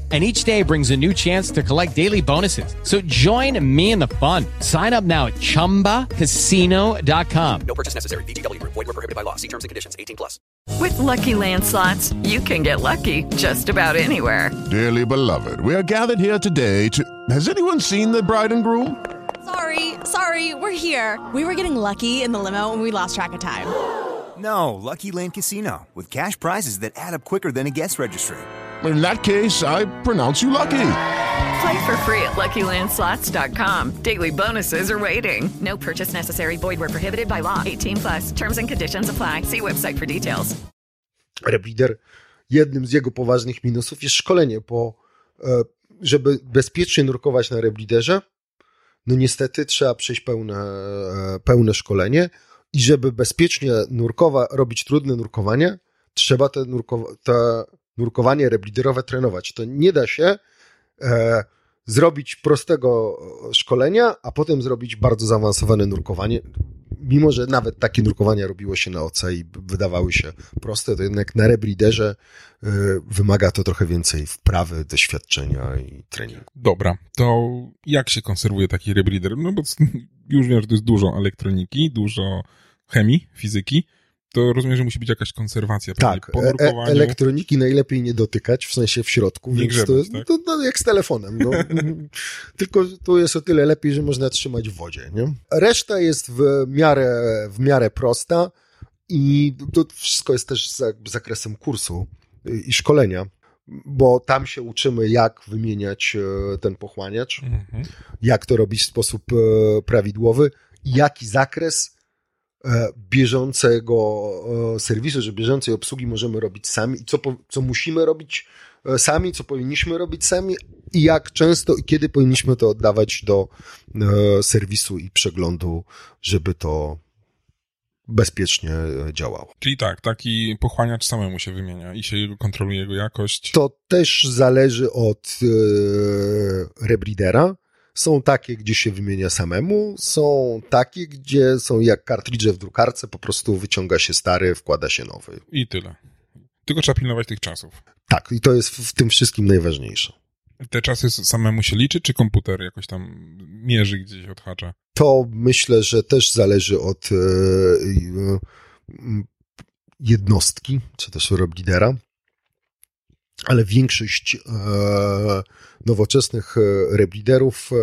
And each day brings a new chance to collect daily bonuses. So join me in the fun. Sign up now at chumbacasino.com. No purchase necessary. VGW Group. Void were prohibited by law. See terms and conditions. 18 plus. With Lucky Land slots, you can get lucky just about anywhere. Dearly beloved, we are gathered here today to. Has anyone seen the bride and groom? Sorry, sorry, we're here. We were getting lucky in the limo and we lost track of time. No, Lucky Land Casino, with cash prizes that add up quicker than a guest registry. In that case, I pronounce you lucky. Play for free at LuckyLandSlots.com. Daily bonuses are waiting. No purchase necessary. Void where prohibited by law. 18 plus. Terms and conditions apply. See website for details. Reblider, jednym z jego poważnych minusów jest szkolenie, bo e, żeby bezpiecznie nurkować na Rebliderze, no niestety trzeba przejść pełne, e, pełne szkolenie i żeby bezpiecznie nurkowa, robić trudne nurkowanie, trzeba te, nurkowa, te nurkowanie rebliderowe trenować. To nie da się e, zrobić prostego szkolenia, a potem zrobić bardzo zaawansowane nurkowanie. Mimo, że nawet takie nurkowania robiło się na OC i wydawały się proste, to jednak na rebliderze e, wymaga to trochę więcej wprawy, doświadczenia i treningu. Dobra, to jak się konserwuje taki rebreeder? No bo już wiem, że to jest dużo elektroniki, dużo chemii, fizyki. To rozumiem, że musi być jakaś konserwacja. Tak, po e- elektroniki najlepiej nie dotykać, w sensie w środku, Nie więc to, grzebać, jest, tak? to, no, jak z telefonem. No. Tylko tu jest o tyle lepiej, że można trzymać w wodzie. Nie? Reszta jest w miarę, w miarę prosta i to wszystko jest też za, zakresem kursu i szkolenia, bo tam się uczymy, jak wymieniać e, ten pochłaniacz, Mhm. jak to robić w sposób e, prawidłowy, jaki zakres bieżącego e, serwisu, że bieżącej obsługi możemy robić sami i co, co musimy robić e, sami, co powinniśmy robić sami i jak często i kiedy powinniśmy to oddawać do e, serwisu i przeglądu, żeby to bezpiecznie e, działało. Czyli tak, taki pochłaniacz samemu się wymienia i się jego kontroluje jego jakość. To też zależy od e, rebreedera. Są takie, gdzie się wymienia samemu, są takie, gdzie są jak kartridże w drukarce, po prostu wyciąga się stary, wkłada się nowy. I tyle. Tylko trzeba pilnować tych czasów. Tak, i to jest w tym wszystkim najważniejsze. Te czasy samemu się liczy, czy komputer jakoś tam mierzy gdzieś odhacza? To myślę, że też zależy od e, e, jednostki, czy też rebreedera, ale większość e, nowoczesnych e, rebreederów e,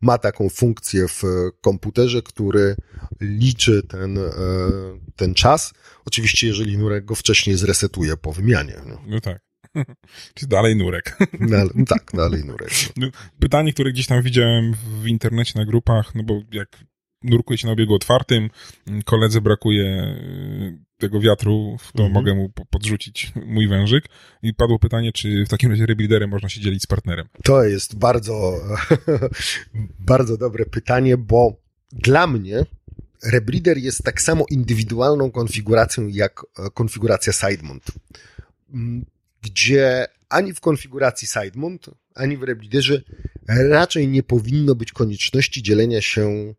ma taką funkcję w komputerze, który liczy ten, e, ten czas. Oczywiście, jeżeli nurek go wcześniej zresetuje po wymianie. No, No tak. Czy dalej nurek? no tak, dalej nurek. No, Pytanie, które gdzieś tam widziałem w internecie na grupach, no bo jak nurkuje się na obiegu otwartym, koledze brakuje y, tego wiatru, to Mhm. mogę mu po- podrzucić mój wężyk. I padło pytanie, czy w takim razie rebreederem można się dzielić z partnerem. To jest bardzo, bardzo dobre pytanie, bo dla mnie Rebreeder jest tak samo indywidualną konfiguracją jak e, konfiguracja Sidemount, m, gdzie ani w konfiguracji Sidemount, ani w Rebreederze raczej nie powinno być konieczności dzielenia się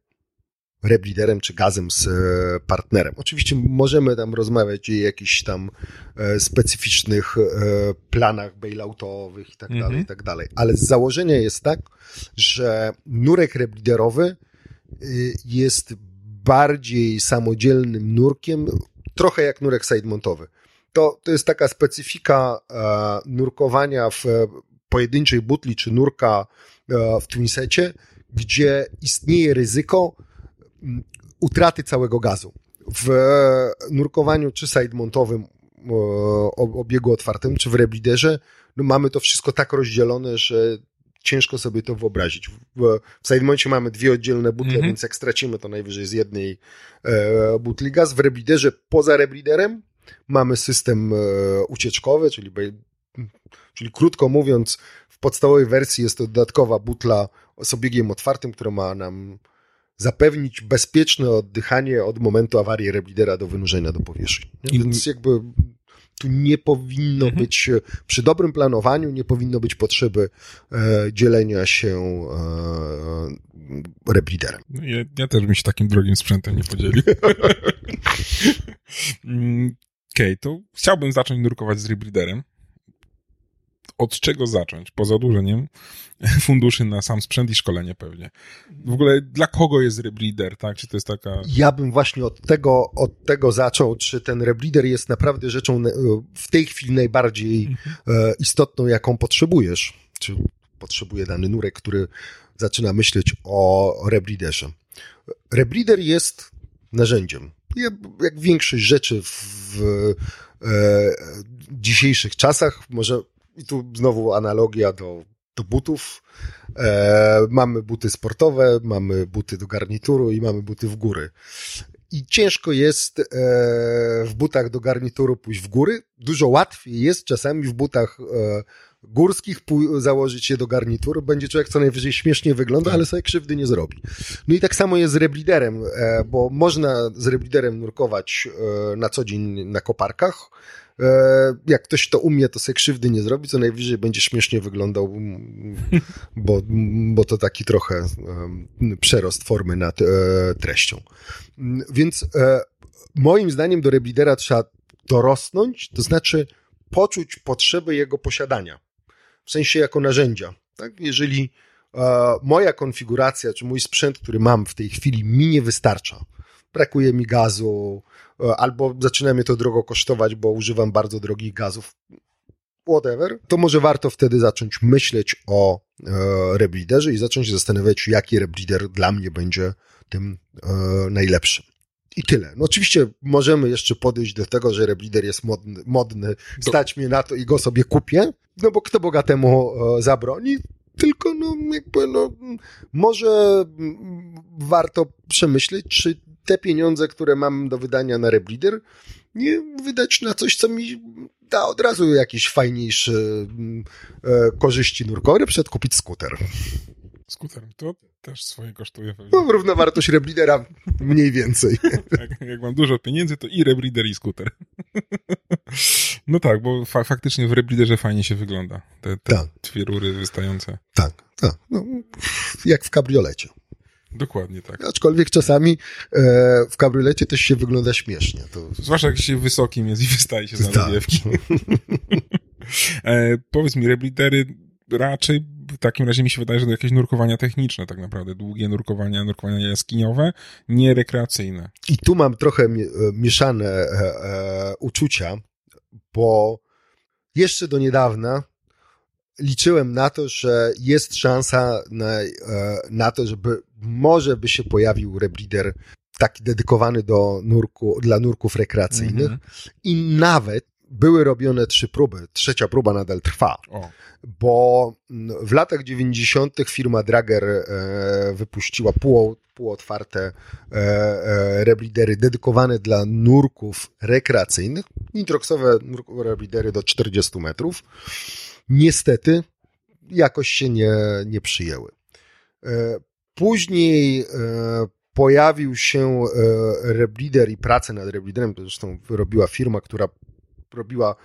rebreederem czy gazem z e, partnerem. Oczywiście możemy tam rozmawiać o jakichś tam e, specyficznych e, planach bailoutowych i tak Mhm. dalej, i tak dalej. Ale z założenia jest tak, że nurek rebreederowy y, jest bardziej samodzielnym nurkiem, trochę jak nurek sidemontowy. To, to jest taka specyfika nurkowania w pojedynczej butli czy nurka w Twinsecie, gdzie istnieje ryzyko utraty całego gazu. W nurkowaniu czy sidemontowym e, obiegu otwartym, czy w rebreederze, no mamy to wszystko tak rozdzielone, że ciężko sobie to wyobrazić. W, w sidemoncie mamy dwie oddzielne butle, Mhm. więc jak stracimy, to najwyżej z jednej e, butli gaz. W rebreederze poza rebreederem mamy system e, ucieczkowy, czyli, czyli krótko mówiąc, w podstawowej wersji jest to dodatkowa butla z obiegiem otwartym, która ma nam zapewnić bezpieczne oddychanie od momentu awarii rebridera do wynurzenia do powierzchni. Nie? Więc jakby tu nie powinno Mhm. być, przy dobrym planowaniu nie powinno być potrzeby e, dzielenia się e, rebriderem. No Ja, ja też bym się takim drogim sprzętem nie podzielił. Mm, Okej, to chciałbym zacząć nurkować z rebreederem. Od czego zacząć? Poza odłożeniem funduszy na sam sprzęt i szkolenie pewnie. W ogóle dla kogo jest rebreeder, tak? Czy to jest taka... Ja bym właśnie od tego, od tego zaczął, czy ten rebreeder jest naprawdę rzeczą w tej chwili najbardziej e, istotną, jaką potrzebujesz. Czy potrzebuje dany nurek, który zaczyna myśleć o rebreederze. Rebreeder jest narzędziem. Ja- Jak większość rzeczy w e, dzisiejszych czasach, może i tu znowu analogia do, do butów. E, mamy buty sportowe, mamy buty do garnituru i mamy buty w góry. I ciężko jest e, w butach do garnituru pójść w góry. Dużo łatwiej jest czasami w butach e, górskich założyć je do garnituru. Będzie człowiek co najwyżej śmiesznie wygląda, ale sobie krzywdy nie zrobi. No i tak samo jest z rebliderem, e, bo można z rebliderem nurkować e, na co dzień na koparkach. E, Jak ktoś to umie, to sobie krzywdy nie zrobi, co najwyżej będzie śmiesznie wyglądał, bo, bo to taki trochę przerost formy nad e, treścią. Mm, Więc e, moim zdaniem do reblidera trzeba dorosnąć, to znaczy poczuć potrzebę jego posiadania, w sensie jako narzędzia. Tak? Jeżeli moja konfiguracja, czy mój sprzęt, który mam w tej chwili, mi nie wystarcza, brakuje mi gazu, e, albo zaczyna mnie to drogo kosztować, bo używam bardzo drogich gazów, whatever, to może warto wtedy zacząć myśleć o e, rebreederze i zacząć się zastanawiać, jaki rebreeder dla mnie będzie tym e, najlepszym. I tyle. No oczywiście możemy jeszcze podejść do tego, że rebreeder jest modny, modny stać mnie na to i go sobie kupię, no bo kto bogatemu e, zabroni, tylko no jakby no może warto przemyśleć, czy te pieniądze, które mam do wydania na rebreeder, nie wydać na coś, co mi da od razu jakieś fajniejsze mm, e, korzyści nurkowe, przed kupić skuter. Skuter, to też swoje kosztuje pewnie. No, równowartość rebreedera mniej więcej. Jak, jak mam dużo pieniędzy, to i rebreeder, i skuter. No tak, bo fa faktycznie w rebreederze fajnie się wygląda. Te, te Tak. dwie rury wystające. Tak, tak. No, jak w kabriolecie. Dokładnie tak. Aczkolwiek czasami e, w kabriolecie też się wygląda śmiesznie. To, Zwłaszcza jak się wysokim jest i wystaje się za Tak. nawiewki. e, powiedz mi, rebreedery raczej w takim razie mi się wydaje, że to jakieś nurkowania techniczne tak naprawdę. Długie nurkowania, nurkowania jaskiniowe, nie rekreacyjne. I tu mam trochę e, mieszane e, e, uczucia, bo jeszcze do niedawna liczyłem na to, że jest szansa na, e, na to, żeby może by się pojawił rebreeder taki dedykowany do nurku, dla nurków rekreacyjnych Mhm. i nawet były robione trzy próby. Trzecia próba nadal trwa O, bo mm, w latach 90. firma Drager e, wypuściła pół, półotwarte e, e, rebreedery dedykowane dla nurków rekreacyjnych, nitroxowe nurkowe rebreedery do 40 metrów. Niestety jakoś się nie, nie przyjęły. E, Później e, pojawił się e, rebreeder i pracę nad rebreederem, to zresztą robiła firma, która robiła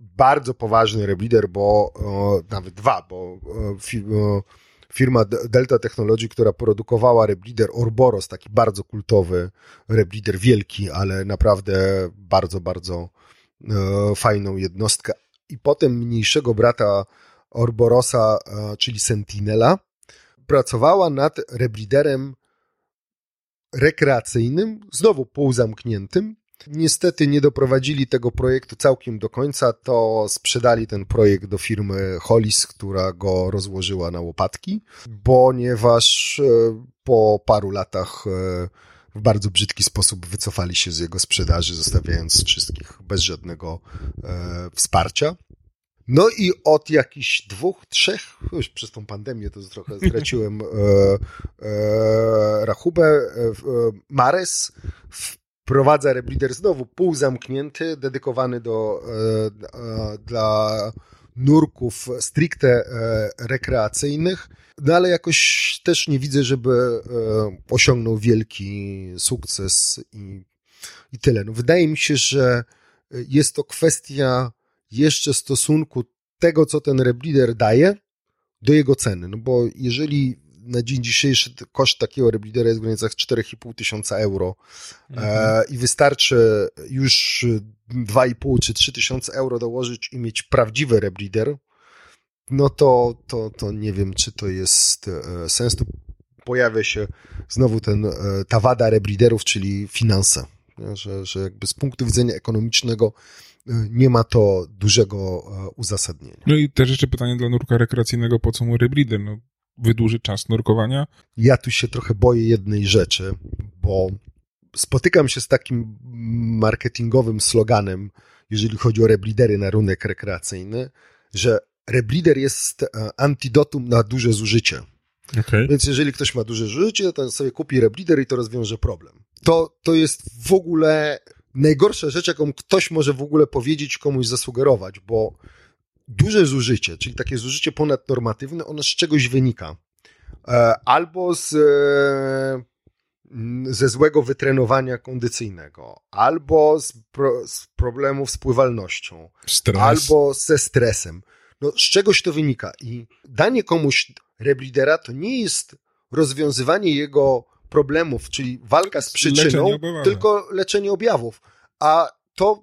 bardzo poważny rebreeder, bo nawet dwa, bo firma Delta Technology, która produkowała rebreeder Orboros, taki bardzo kultowy rebreeder, wielki, ale naprawdę bardzo, bardzo fajną jednostkę. I potem mniejszego brata Orborosa, e, czyli Sentinela, pracowała nad rebreederem rekreacyjnym, znowu półzamkniętym. Niestety nie doprowadzili tego projektu całkiem do końca, to sprzedali ten projekt do firmy Hollis, która go rozłożyła na łopatki, ponieważ e, po paru latach e, w bardzo brzydki sposób wycofali się z jego sprzedaży, zostawiając wszystkich bez żadnego e, wsparcia. No i od jakichś dwóch, trzech, już przez tą pandemię to trochę straciłem e, e, rachubę, e, e, Mares wprowadza rebreeder znowu półzamknięty, dedykowany do, e, e, dla nurków stricte e, rekreacyjnych, no ale jakoś też nie widzę, żeby e, osiągnął wielki sukces i, i tyle. No wydaje mi się, że jest to kwestia jeszcze stosunku tego, co ten rebreeder daje, do jego ceny. No bo jeżeli na dzień dzisiejszy koszt takiego rebreedera jest w granicach 4,5 tysiąca euro mhm. e, i wystarczy już 2,5 czy 3 tysiące euro dołożyć i mieć prawdziwy rebreeder, no to, to, to nie wiem, czy to jest e, sens. Tu pojawia się znowu ten, e, ta wada rebreederów, czyli finanse. Że, że jakby z punktu widzenia ekonomicznego nie ma to dużego uzasadnienia. No i też jeszcze pytanie dla nurka rekreacyjnego, po co mu rebreeder? No, wydłuży czas nurkowania? Ja tu się trochę boję jednej rzeczy, bo spotykam się z takim marketingowym sloganem, jeżeli chodzi o rebreedery na rynek rekreacyjny, że rebreeder jest e, antidotum na duże zużycie. Okay. Więc jeżeli ktoś ma duże zużycie, to sobie kupi rebreeder i to rozwiąże problem. To, to jest w ogóle najgorsza rzecz, jaką ktoś może w ogóle powiedzieć, komuś zasugerować, bo duże zużycie, czyli takie zużycie ponadnormatywne, ono z czegoś wynika. E, albo z, e, ze złego wytrenowania kondycyjnego, albo z, pro, z problemów z pływalnością, Stres. albo ze stresem. No, z czegoś to wynika. I danie komuś rebreedera to nie jest rozwiązywanie jego problemów, czyli walka z przyczyną, leczenie tylko leczenie objawów. A to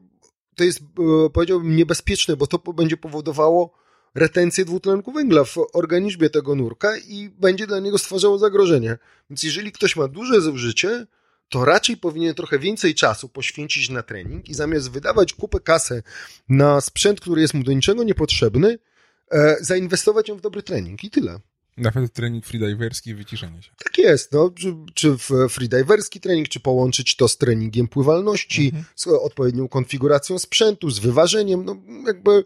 to jest, e, powiedziałbym, niebezpieczne, bo to będzie powodowało retencję dwutlenku węgla w organizmie tego nurka i będzie dla niego stwarzało zagrożenie. Więc jeżeli ktoś ma duże zużycie, to raczej powinien trochę więcej czasu poświęcić na trening i zamiast wydawać kupę kasę na sprzęt, który jest mu do niczego niepotrzebny, e, zainwestować ją w dobry trening i tyle. Nawet trening freediverski i wyciszenie się. Tak jest, no, czy, czy freediverski trening, czy połączyć to z treningiem pływalności, mhm. z odpowiednią konfiguracją sprzętu, z wyważeniem, no jakby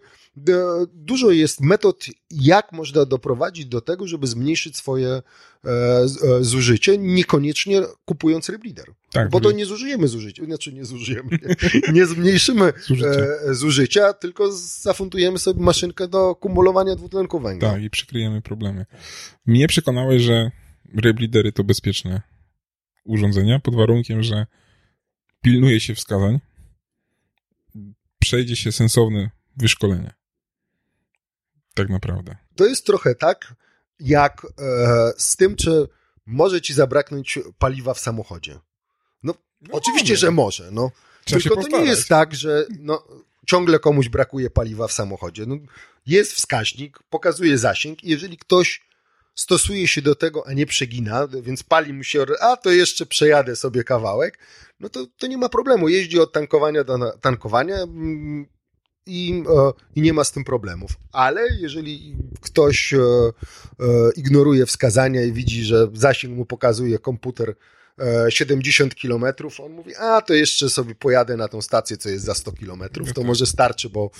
dużo jest metod, jak można doprowadzić do tego, żeby zmniejszyć swoje e, e, zużycie, niekoniecznie kupując rebreeder. Tak, bo to nie zużyjemy zużycia, znaczy nie zużyjemy, nie, nie zmniejszymy zużycia. zużycia, tylko zafundujemy sobie maszynkę do kumulowania dwutlenku węgla. Tak, i przykryjemy problemy. Mnie przekonałeś, że rebreedery to bezpieczne urządzenia, pod warunkiem, że pilnuje się wskazań, przejdzie się sensowne wyszkolenie tak naprawdę. To jest trochę tak, jak e, z tym, czy może ci zabraknąć paliwa w samochodzie. No, no oczywiście, że może, no. Trzeba Tylko to nie jest tak, że no, ciągle komuś brakuje paliwa w samochodzie. No, jest wskaźnik, pokazuje zasięg i jeżeli ktoś stosuje się do tego, a nie przegina, więc pali mu się, a to jeszcze przejadę sobie kawałek, no to, to nie ma problemu. Jeździ od tankowania do tankowania, mm, i, e, i nie ma z tym problemów. Ale jeżeli ktoś e, e, ignoruje wskazania i widzi, że zasięg mu pokazuje komputer 70 kilometrów, on mówi, a to jeszcze sobie pojadę na tą stację, co jest za 100 kilometrów, to może starczy, bo,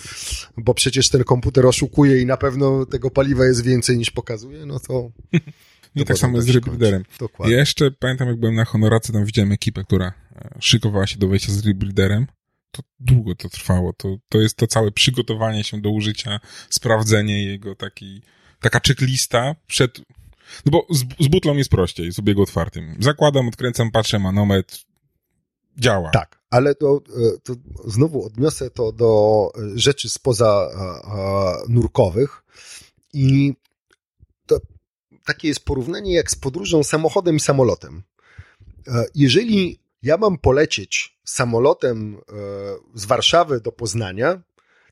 bo przecież ten komputer oszukuje i na pewno tego paliwa jest więcej niż pokazuje, no to... I tak samo jest z Rebreederem. Dokładnie. Ja jeszcze pamiętam, jak byłem na Honoracy, tam widziałem ekipę, która szykowała się do wejścia z Rebreederem to długo to trwało. To, to jest to całe przygotowanie się do użycia, sprawdzenie jego, taki, taka checklista przed... No bo z, z butlą jest prościej, z obiegu otwartym. Zakładam, odkręcam, patrzę, manometr, działa. Tak, ale to, e, to znowu odniosę to do rzeczy spoza nurkowych i to takie jest porównanie jak z podróżą samochodem i samolotem. E, jeżeli ja mam polecieć samolotem e, z Warszawy do Poznania,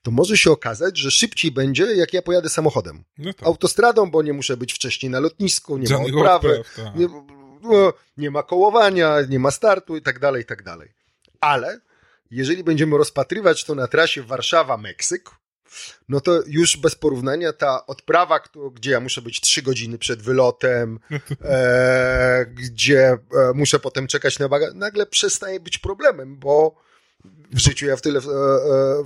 to może się okazać, że szybciej będzie, jak ja pojadę samochodem. No tak. Autostradą, bo nie muszę być wcześniej na lotnisku, nie Żadnych ma odprawy, odpraw, tak. nie, no, nie ma kołowania, nie ma startu i tak dalej, i tak dalej. Ale jeżeli będziemy rozpatrywać to na trasie Warszawa-Meksyk, no to już bez porównania ta odprawa, gdzie ja muszę być trzy godziny przed wylotem, e, gdzie e, muszę potem czekać na bagaż, nagle przestaje być problemem, bo w życiu ja w tyle w, e,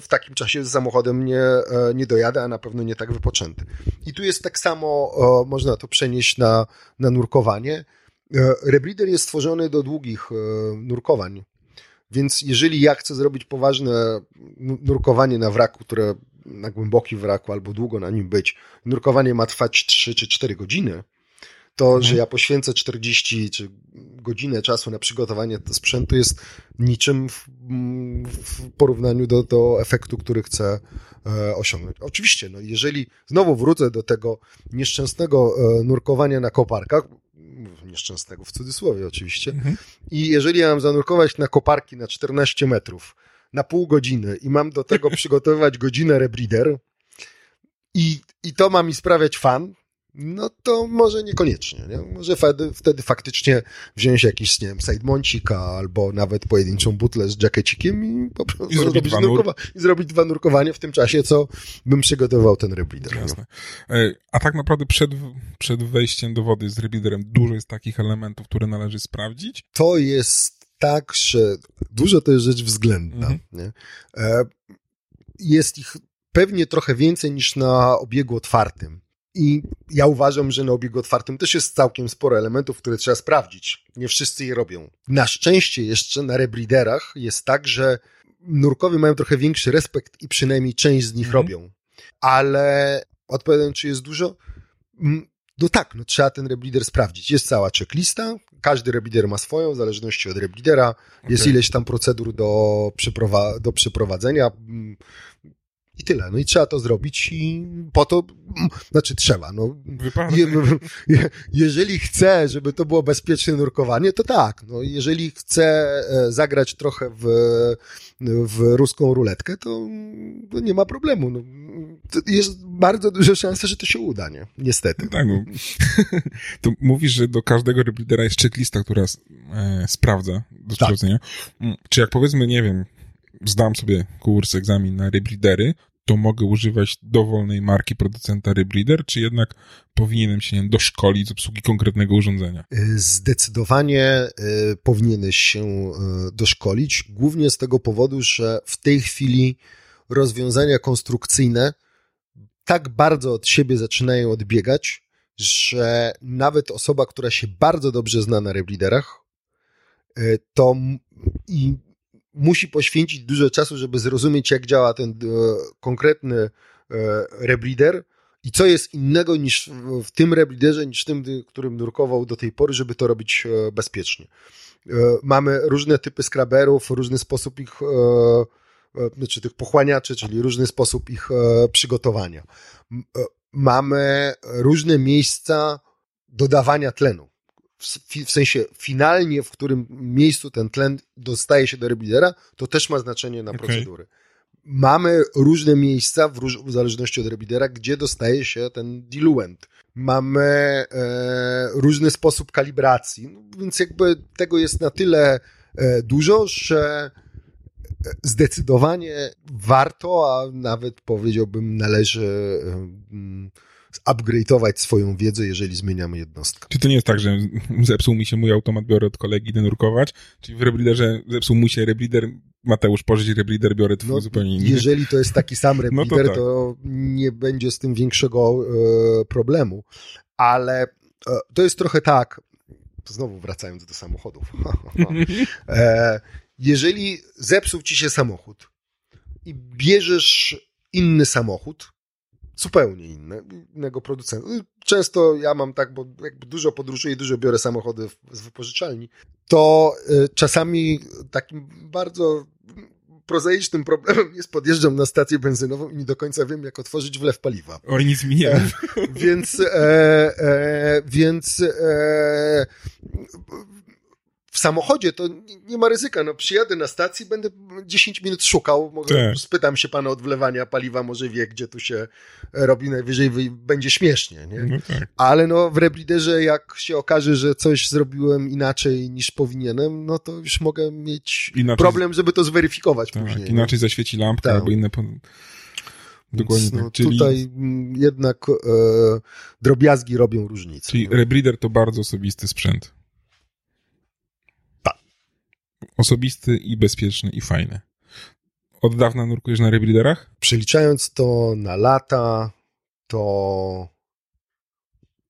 w takim czasie z samochodem nie, e, nie dojadę, a na pewno nie tak wypoczęty. I tu jest tak samo, można to przenieść na, na nurkowanie. Rebreeder jest stworzony do długich nurkowań. Więc jeżeli ja chcę zrobić poważne nurkowanie na wraku, które na głębokim wraku albo długo na nim być, nurkowanie ma trwać 3 czy 4 godziny, to, że ja poświęcę 40 czy godzinę czasu na przygotowanie do sprzętu jest niczym w, w porównaniu do, do efektu, który chcę e, osiągnąć. Oczywiście, no jeżeli znowu wrócę do tego nieszczęsnego e, nurkowania na koparkach, nieszczęsnego w cudzysłowie oczywiście, i jeżeli ja mam zanurkować na koparki na 14 metrów na pół godziny i mam do tego przygotowywać godzinę rebreeder i, i to ma mi sprawiać fan, no to może niekoniecznie. Nie? Może wtedy, wtedy faktycznie wziąć jakiś, nie wiem, sidemoncik albo nawet pojedynczą butlę z jackecikiem i po prostu I zrobić dwa nur- nurkowa- i zrobić dwa nurkowania w tym czasie, co bym przygotowywał ten rebreeder. no. Jasne. E, A tak naprawdę przed, przed wejściem do wody z rebliderem dużo jest takich elementów, które należy sprawdzić. to jest tak, że dużo to jest rzecz względna. Mhm. Nie? E, Jest ich pewnie trochę więcej niż na obiegu otwartym. I ja uważam, że na obiegu otwartym też jest całkiem sporo elementów, które trzeba sprawdzić. Nie wszyscy je robią. Na szczęście jeszcze na rebreederach jest tak, że nurkowie mają trochę większy respekt i przynajmniej część z nich Mhm. robią. Ale odpowiadam, czy jest dużo? Mm, No tak, no trzeba ten rebreeder sprawdzić. Jest cała checklista, każdy rebreeder ma swoją, w zależności od rebreedera. Jest Okej. ileś tam procedur do, przeprowa- do przeprowadzenia i tyle. No i trzeba to zrobić i po to, mm, znaczy trzeba, no. Je, je, jeżeli chcę, żeby to było bezpieczne nurkowanie, to tak. No, jeżeli chcę e, zagrać trochę w, w ruską ruletkę, to, to nie ma problemu. No, jest bardzo duża szansa, że to się uda, nie? Niestety. Tak, no. to mówisz, że do każdego rebreedera jest checklista, która e, sprawdza do Tak. sprawdzenia. Mm, Czy jak powiedzmy, nie wiem, zdam sobie kurs, egzamin na rebreedery, to mogę używać dowolnej marki producenta rebreeder, czy jednak powinienem się wiem, doszkolić z obsługi konkretnego urządzenia? Y, Zdecydowanie y, powinieneś się y, doszkolić, głównie z tego powodu, że w tej chwili rozwiązania konstrukcyjne tak bardzo od siebie zaczynają odbiegać, że nawet osoba, która się bardzo dobrze zna na rebreederach, to i musi poświęcić dużo czasu, żeby zrozumieć, jak działa ten e, konkretny e, rebreeder i co jest innego niż w- tym rebreederze, niż w tym, którym nurkował do tej pory, żeby to robić e, bezpiecznie. Mamy różne typy skraberów, różny sposób ich, znaczy tych pochłaniaczy, czyli różny sposób ich przygotowania. Mamy różne miejsca dodawania tlenu. W sensie finalnie, w którym miejscu ten tlen dostaje się do rebreedera, to też ma znaczenie na Okej. procedury. Mamy różne miejsca, w, róż, w zależności od rebreedera, gdzie dostaje się ten diluent. Mamy e, różny sposób kalibracji, no, więc jakby tego jest na tyle e, dużo, że e, zdecydowanie warto, a nawet powiedziałbym należy e, upgrade'ować swoją wiedzę, jeżeli zmieniamy jednostkę. Czy to nie jest tak, że zepsuł mi się mój automat, biorę od kolegi, idę nurkować? Czyli w rebreederze zepsuł mu się rebreeder, Mateusz pożyć rebreeder, biorę twój No, zupełnie inny. jeżeli to jest taki sam rebreeder, No to to, tak. nie będzie z tym większego e, problemu. Ale e, to jest trochę tak, to znowu wracając do samochodów. e, jeżeli zepsuł ci się samochód i bierzesz inny samochód, zupełnie inny, innego producenta. Często ja mam tak, bo jakby dużo podróżuję i dużo biorę samochody w- z wypożyczalni, to y, czasami takim bardzo prozaicznym problemem jest podjeżdżam na stację benzynową i nie do końca wiem, jak otworzyć wlew paliwa. Oj, nic mi nie mów. Więc, e, e, więc e, w samochodzie to nie- ma ryzyka. No, przyjadę na stacji, będę 10 minut szukał. Może Tak. spytam się pana od wlewania paliwa, może wie, gdzie tu się robi. Najwyżej wy- będzie śmiesznie. Nie? No tak. Ale no, w rebreederze, jak się okaże, że coś zrobiłem inaczej niż powinienem, no to już mogę mieć Inaczej- problem, żeby to zweryfikować tak. później. Inaczej zaświeci lampka Tak. albo inne... Dokładnie Więc, tak. no, Czyli, Tutaj mm, jednak e, drobiazgi robią różnicę. czyli no. rebreeder to bardzo osobisty sprzęt. Tak. Osobisty i bezpieczny i fajny. Od dawna nurkujesz na rebreederach? Przeliczając to na lata, to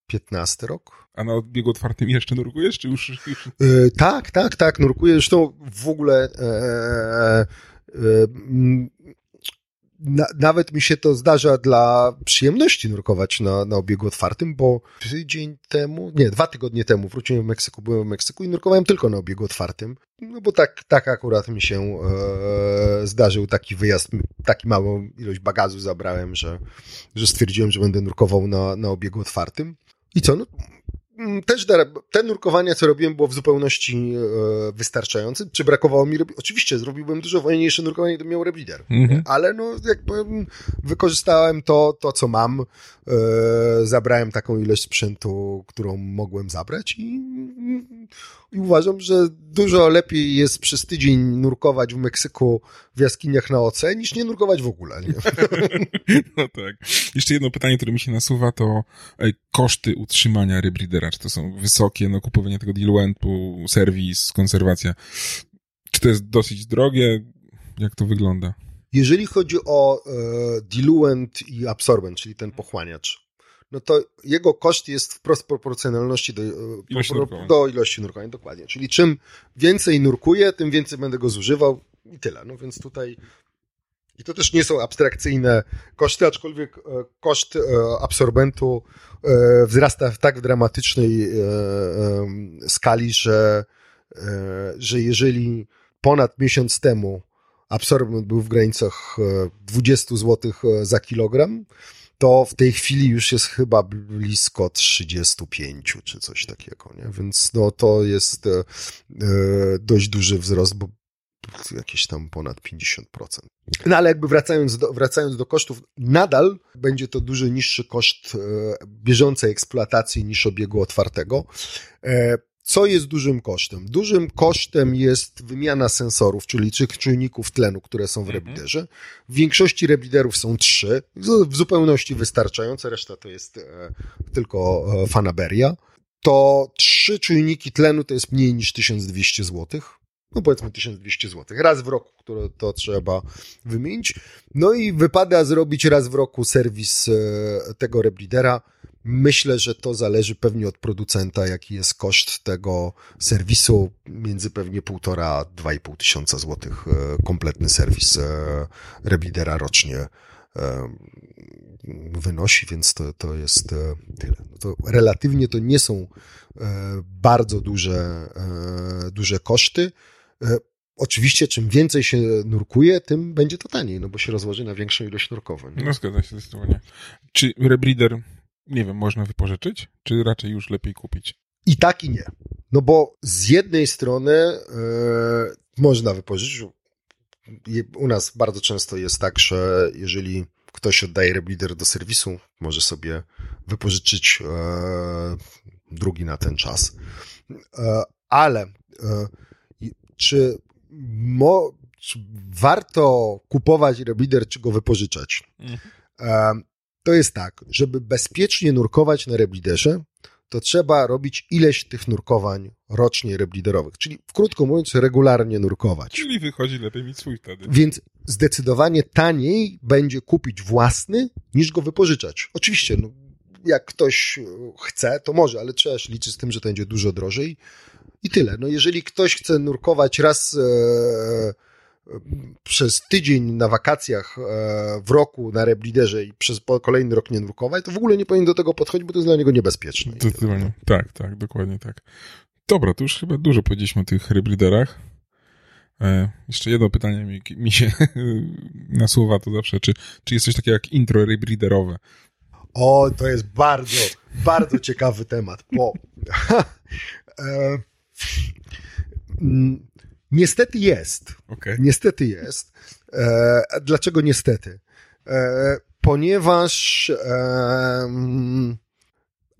15 rok. A na odbiegu otwartym jeszcze nurkujesz, czy już... już... E, tak, tak, tak, nurkuję. Zresztą w ogóle e, e, mm, na, nawet mi się to zdarza dla przyjemności nurkować na, na obiegu otwartym, bo tydzień temu, nie, dwa tygodnie temu wróciłem w Meksyku, byłem w Meksyku i nurkowałem tylko na obiegu otwartym, no bo tak, tak akurat mi się e, zdarzył taki wyjazd, taki małą ilość bagażu zabrałem, że, że stwierdziłem, że będę nurkował na, na obiegu otwartym. I co, no też te nurkowania, co robiłem, było w zupełności e, wystarczające. Czy brakowało mi? Oczywiście, zrobiłbym dużo wolniejsze nurkowanie, gdybym miał reblider. Mhm. Ale no, jakby wykorzystałem to, to co mam. E, zabrałem taką ilość sprzętu, którą mogłem zabrać i, i uważam, że dużo lepiej jest przez tydzień nurkować w Meksyku w jaskiniach na OC, niż nie nurkować w ogóle. Nie? No tak. Jeszcze jedno pytanie, które mi się nasuwa, to koszty utrzymania rebreedera. Czy to są wysokie, no kupowanie tego diluentu, serwis, konserwacja. Czy to jest dosyć drogie? Jak to wygląda? Jeżeli chodzi o e, diluent i absorbent, czyli ten pochłaniacz, no to jego koszt jest wprost proporcjonalności do, e, Ilości pro, nurkowań. do ilości dokładnie. Czyli czym więcej nurkuję, tym więcej będę go zużywał i tyle. No więc tutaj i to też nie są abstrakcyjne koszty, aczkolwiek e, koszt e, absorbentu wzrasta w tak dramatycznej skali, że, że jeżeli ponad miesiąc temu absorbent był w granicach e, 20 zł za kilogram, to w tej chwili już jest chyba blisko 35 czy coś takiego, nie? Więc no to jest e, e, dość duży wzrost, bo jakieś tam ponad 50%. No ale jakby wracając do, wracając do kosztów, nadal będzie to dużo niższy koszt e, bieżącej eksploatacji niż obiegu otwartego. E, co jest dużym kosztem? Dużym kosztem jest wymiana sensorów, czyli tych czujników tlenu, które są w rebliderze. W większości rebliderów są trzy, w zupełności wystarczające, reszta to jest e, tylko e, fanaberia. To trzy czujniki tlenu to jest mniej niż 1200 zł. No powiedzmy 1200 zł. Raz w roku, które to trzeba wymienić. No i wypada zrobić raz w roku serwis e, tego reblidera. Myślę, że to zależy pewnie od producenta, jaki jest koszt tego serwisu. Między pewnie półtora a dwa i pół tysiąca złotych e, kompletny serwis e, reblidera rocznie e, wynosi, więc to, to jest tyle. No to relatywnie to nie są bardzo duże, duże koszty. Oczywiście, czym więcej się nurkuje, tym będzie to taniej, no bo się rozłoży na większą ilość nurkowań. No zgadza się zdecydowanie. Czy rebreeder, nie wiem, można wypożyczyć? Czy raczej już lepiej kupić? I tak i nie. No bo z jednej strony e, można wypożyczyć. U nas bardzo często jest tak, że jeżeli ktoś oddaje reblider do serwisu, może sobie wypożyczyć e, drugi na ten czas. E, ale czy, mo, czy warto kupować reblider, czy go wypożyczać? E, to jest tak, żeby bezpiecznie nurkować na rebliderze, to trzeba robić ileś tych nurkowań rocznie rebliderowych, czyli krótko mówiąc, regularnie nurkować. Czyli wychodzi lepiej mieć swój wtedy. Więc zdecydowanie taniej będzie kupić własny, niż go wypożyczać. Oczywiście, no, jak ktoś e, chce, to może, ale trzeba się liczyć z tym, że to będzie dużo drożej i tyle. No, jeżeli ktoś chce nurkować raz e, e, przez tydzień na wakacjach e, w roku na rebliderze i przez kolejny rok nie nurkować, to w ogóle nie powinien do tego podchodzić, bo to jest dla niego niebezpieczne. Zdecydowanie. Tak, tak, dokładnie tak. Dobra, to już chyba dużo powiedzieliśmy o tych rebreederach. E, jeszcze jedno pytanie mi, mi się nasuwa to zawsze, czy, czy jest coś takiego jak intro rebreederowe? O, to jest bardzo, bardzo ciekawy temat, bo e, niestety jest. Okej. Niestety jest. E, dlaczego niestety? E, ponieważ e, mm,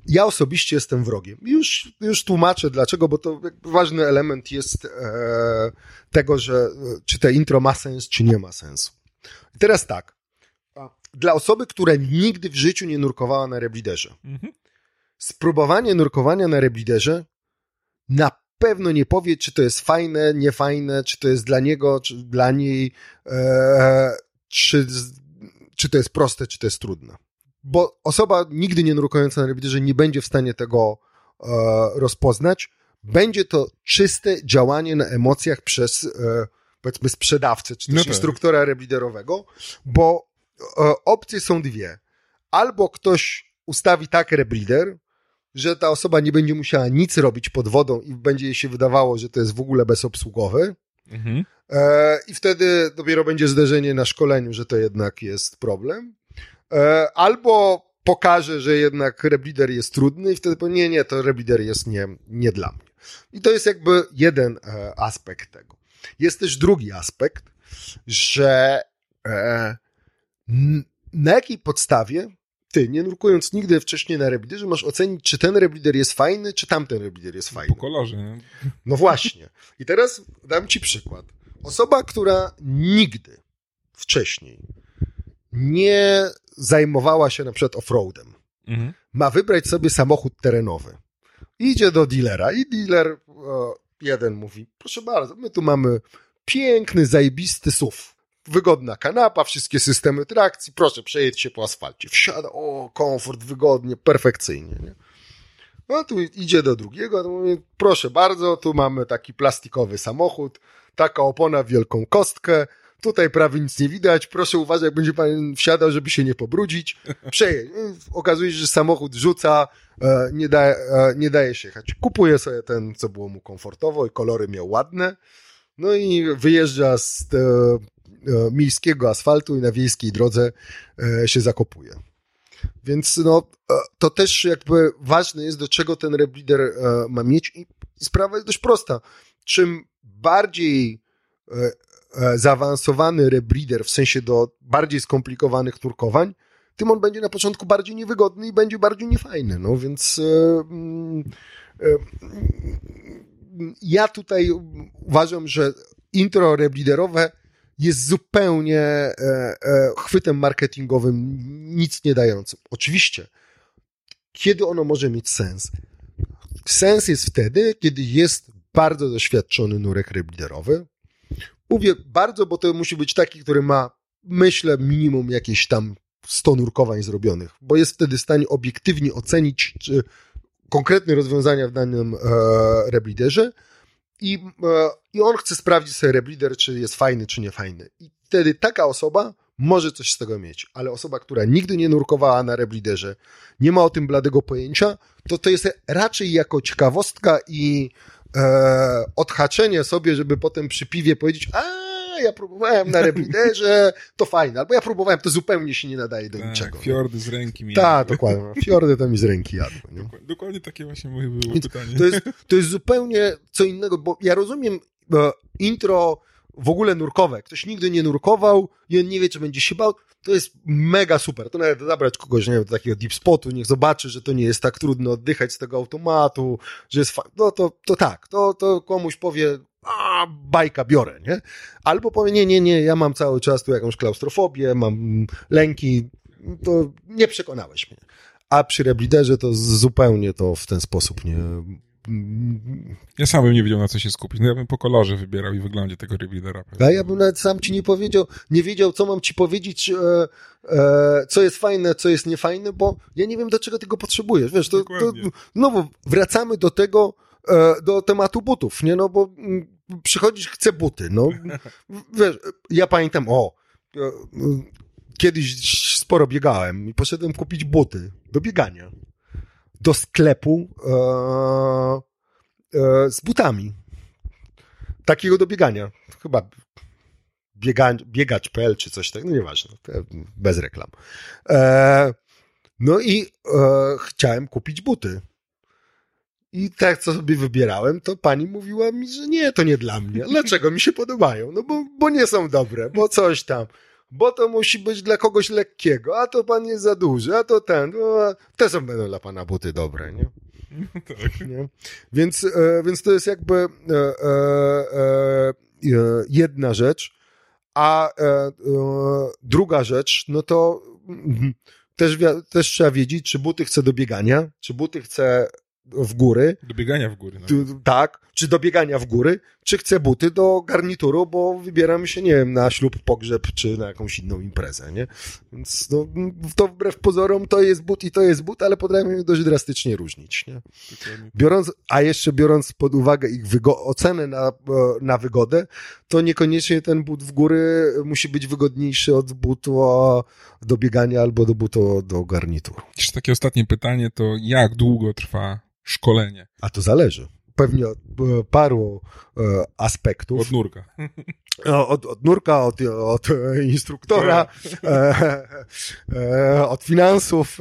ja osobiście jestem wrogiem. Już, już tłumaczę dlaczego, bo to ważny element jest e, tego, że e, czy te intro ma sens, czy nie ma sensu. I teraz tak. Dla osoby, która nigdy w życiu nie nurkowała na rebliderze, spróbowanie nurkowania na rebliderze na pewno nie powie, czy to jest fajne, niefajne, czy to jest dla niego, czy dla niej, e, czy, czy to jest proste, czy to jest trudne. Bo osoba nigdy nie nurkująca na rebliderze nie będzie w stanie tego e, rozpoznać. Będzie to czyste działanie na emocjach przez, e, powiedzmy, sprzedawcę, czy też No tak. instruktora rebliderowego, bo e, opcje są dwie. Albo ktoś ustawi tak rebreeder, że ta osoba nie będzie musiała nic robić pod wodą i będzie jej się wydawało, że to jest w ogóle bezobsługowy. Mhm. E, I wtedy dopiero będzie zderzenie na szkoleniu, że to jednak jest problem. E, albo pokaże, że jednak rebreeder jest trudny i wtedy powie, nie, nie, to rebreeder jest nie, nie dla mnie. I to jest jakby jeden e, aspekt tego. Jest też drugi aspekt, że e, na jakiej podstawie ty, nie nurkując nigdy wcześniej na rebreederze, masz ocenić, czy ten rebreeder jest fajny, czy tamten rebreeder jest fajny. Po kolorze, nie? No właśnie. I teraz dam ci przykład. Osoba, która nigdy wcześniej nie zajmowała się na przykład offroadem, Mhm. ma wybrać sobie samochód terenowy. Idzie do dealera i dealer o, jeden mówi, proszę bardzo, my tu mamy piękny, zajebisty SUV. Wygodna kanapa, wszystkie systemy trakcji, proszę, przejedź się po asfalcie. Wsiada, o, komfort, wygodnie, perfekcyjnie. Nie? No tu idzie do drugiego, to mówi, proszę bardzo, tu mamy taki plastikowy samochód, taka opona wielką kostkę, tutaj prawie nic nie widać, proszę uważać, jak będzie pan wsiadał, żeby się nie pobrudzić. Przejedź. Okazuje się, że samochód rzuca, e, nie, da, e, nie daje się jechać. Kupuje sobie ten, co było mu komfortowo i kolory miał ładne, no i wyjeżdża z e, miejskiego asfaltu i na wiejskiej drodze e, się zakopuje. Więc no, e, to też jakby ważne jest, do czego ten rebreeder e, ma mieć i sprawa jest dość prosta. Czym bardziej e, e, zaawansowany rebreeder, w sensie do bardziej skomplikowanych nurkowań, tym on będzie na początku bardziej niewygodny i będzie bardziej niefajny. No więc e, mm, e, mm, ja tutaj uważam, że intro rebreederowe jest zupełnie e, e, chwytem marketingowym, nic nie dającym. Oczywiście, kiedy ono może mieć sens? Sens jest wtedy, kiedy jest bardzo doświadczony nurek rebreederowy. Mówię bardzo, bo to musi być taki, który ma, myślę, minimum jakieś tam 100 nurkowań zrobionych, bo jest wtedy w stanie obiektywnie ocenić, konkretne rozwiązania w danym e, rebreederze i, e, i on chce sprawdzić sobie rebreeder, czy jest fajny, czy nie fajny. I wtedy taka osoba może coś z tego mieć, ale osoba, która nigdy nie nurkowała na rebreederze, nie ma o tym bladego pojęcia, to to jest raczej jako ciekawostka i e, odhaczenie sobie, żeby potem przy piwie powiedzieć, a ja próbowałem na rebreederze, to fajne, albo ja próbowałem, to zupełnie się nie nadaje do Tak, niczego. fiordy z ręki mi Tak, dokładnie. Fiordy to mi z ręki jadły. Nie? Dokładnie- Dokładnie takie właśnie moje było Więc pytanie. To jest, to jest zupełnie co innego, bo ja rozumiem e, intro w ogóle nurkowe. Ktoś nigdy nie nurkował i on nie wie, czy będzie się bał. To jest mega super. To nawet zabrać kogoś, nie wiem, do takiego deep spotu, niech zobaczy, że to nie jest tak trudno oddychać z tego automatu, że jest fa- No to, to tak, to, to komuś powie, a bajka biorę, nie? Albo powie, nie, nie, nie, ja mam cały czas tu jakąś klaustrofobię, mam lęki, to nie przekonałeś mnie. A przy rebreederze to zupełnie to w ten sposób nie... Ja sam bym nie wiedział, na co się skupić. No ja bym po kolorze wybierał i wyglądzie tego rebreedera. A ja bym nawet sam ci nie powiedział, nie wiedział, co mam ci powiedzieć, e, e, co jest fajne, co jest niefajne, bo ja nie wiem, do czego tego potrzebujesz. Wiesz, to, to znowu wracamy do tego, e, do tematu butów, nie? No bo mm, przychodzisz, chcę buty, no. Wiesz, ja pamiętam, o, e, kiedyś sporo biegałem i poszedłem kupić buty do biegania. Do sklepu e, e, z butami. Takiego do biegania. Chyba biega, biegacz.pl czy coś takiego, no nieważne, bez reklam. E, no i e, chciałem kupić buty. I tak, co sobie wybierałem, to pani mówiła mi, że nie, to nie dla mnie. Dlaczego mi się podobają? No bo, bo nie są dobre, bo coś tam. Bo to musi być dla kogoś lekkiego, a to pan jest za duży, a to ten. No, te są będą dla pana buty dobre, nie? nie? Więc, e, więc to jest jakby e, e, e, e, jedna rzecz. A e, druga rzecz, no to mm, też, też trzeba wiedzieć, czy buty chce do biegania, czy buty chce w góry, Do biegania w góry. No. tak, czy do biegania w góry, czy chcę buty do garnituru, bo wybieram się, nie wiem, na ślub, pogrzeb, czy na jakąś inną imprezę, nie? Więc no, to wbrew pozorom to jest but i to jest but, ale potrafią je dość drastycznie różnić, nie? Biorąc, a jeszcze biorąc pod uwagę ich wygo- ocenę na, e, na wygodę, to niekoniecznie ten but w góry musi być wygodniejszy od butu do biegania albo do butu do garnituru. Jeszcze takie ostatnie pytanie to jak długo trwa szkolenie A to zależy. Pewnie od e, paru e, aspektów. od nurka? No, Od, od nurka, od, od instruktora, e, od finansów.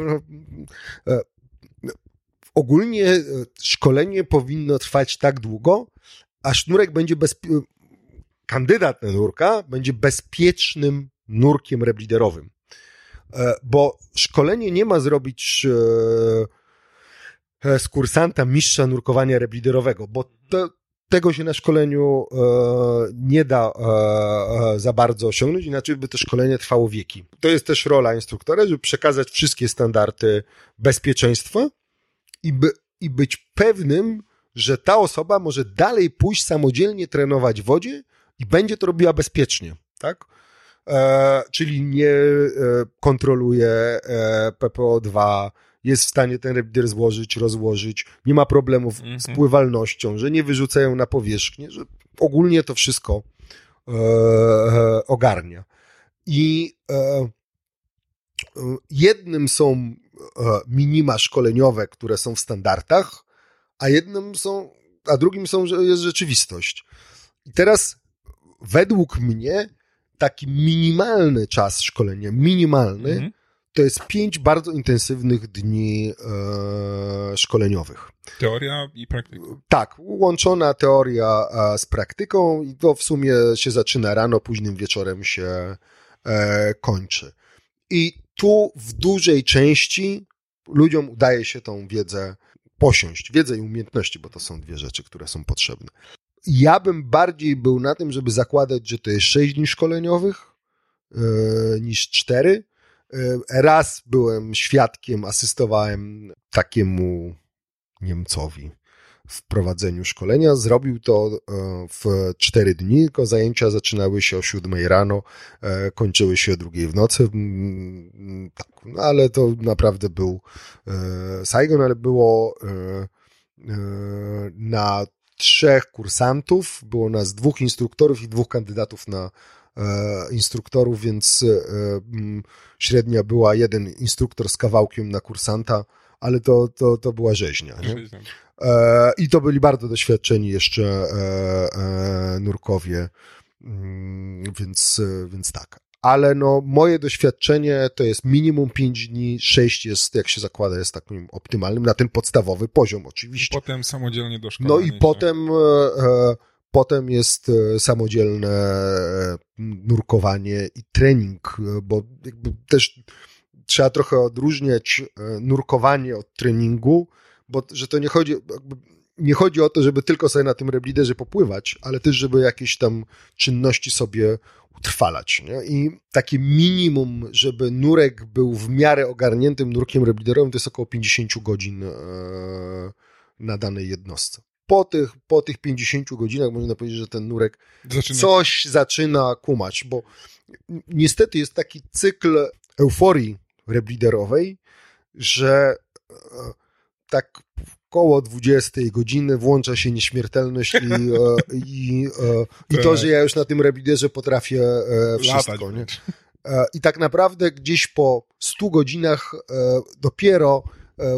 Ogólnie szkolenie powinno trwać tak długo, aż nurek będzie bezpie... kandydat na nurka będzie bezpiecznym nurkiem rebliderowym. Bo szkolenie nie ma zrobić z kursanta mistrza nurkowania rebliderowego, bo to, tego się na szkoleniu e, nie da e, e, za bardzo osiągnąć, inaczej by to szkolenie trwało wieki. To jest też rola instruktora, żeby przekazać wszystkie standardy bezpieczeństwa i, by, i być pewnym, że ta osoba może dalej pójść samodzielnie trenować w wodzie i będzie to robiła bezpiecznie, tak? E, czyli nie e, kontroluje e, PPO2, jest w stanie ten rebider złożyć, rozłożyć, nie ma problemów Mhm. z pływalnością, że nie wyrzucają na powierzchnię, że ogólnie to wszystko e, e, ogarnia. I e, e, jednym są e, minima szkoleniowe, które są w standardach, a jednym są, a drugim są, że jest rzeczywistość. I teraz według mnie taki minimalny czas szkolenia, minimalny, Mhm to jest pięć bardzo intensywnych dni e, szkoleniowych. Teoria i praktyka. Tak, łączona teoria e, z praktyką i to w sumie się zaczyna rano, późnym wieczorem się e, kończy. I tu w dużej części ludziom udaje się tą wiedzę posiąść, wiedzę i umiejętności, bo to są dwie rzeczy, które są potrzebne. Ja bym bardziej był na tym, żeby zakładać, że to jest sześć dni szkoleniowych e, niż cztery. Raz byłem świadkiem, asystowałem takiemu Niemcowi w prowadzeniu szkolenia. Zrobił to e, w cztery dni, tylko zajęcia zaczynały się o siódmej rano, e, kończyły się o drugiej w nocy. Mm, Tak, no ale to naprawdę był e, Saigon, ale było e, e, na trzech kursantów, było nas dwóch instruktorów i dwóch kandydatów na e, instruktorów, więc e, średnia była jeden instruktor z kawałkiem na kursanta, ale to, to, to była rzeźnia. Nie? E, I to byli bardzo doświadczeni jeszcze e, e, nurkowie, Mm, więc, e, więc tak. Ale no, moje doświadczenie to jest minimum 5 dni, 6 jest, jak się zakłada, jest takim optymalnym na ten podstawowy poziom, oczywiście. Potem samodzielnie do szkoły. No i potem, e, e, potem jest e, samodzielne e, nurkowanie i trening, e, bo też trzeba trochę odróżniać nurkowanie od treningu, bo że to nie chodzi, nie chodzi o to, żeby tylko sobie na tym rebliderze popływać, ale też, żeby jakieś tam czynności sobie utrwalać. Nie? I takie minimum, żeby nurek był w miarę ogarniętym nurkiem rebliderowym, to jest około 50 godzin na danej jednostce. Po tych, po tych 50 godzinach można powiedzieć, że ten nurek Zaczyna- coś zaczyna kumać, bo niestety jest taki cykl euforii rebliderowej, że e, tak koło 20 godziny włącza się nieśmiertelność i, e, i, e, i to, Tak. że ja już na tym rebliderze potrafię wszystko. Nie? I tak naprawdę gdzieś po 100 godzinach dopiero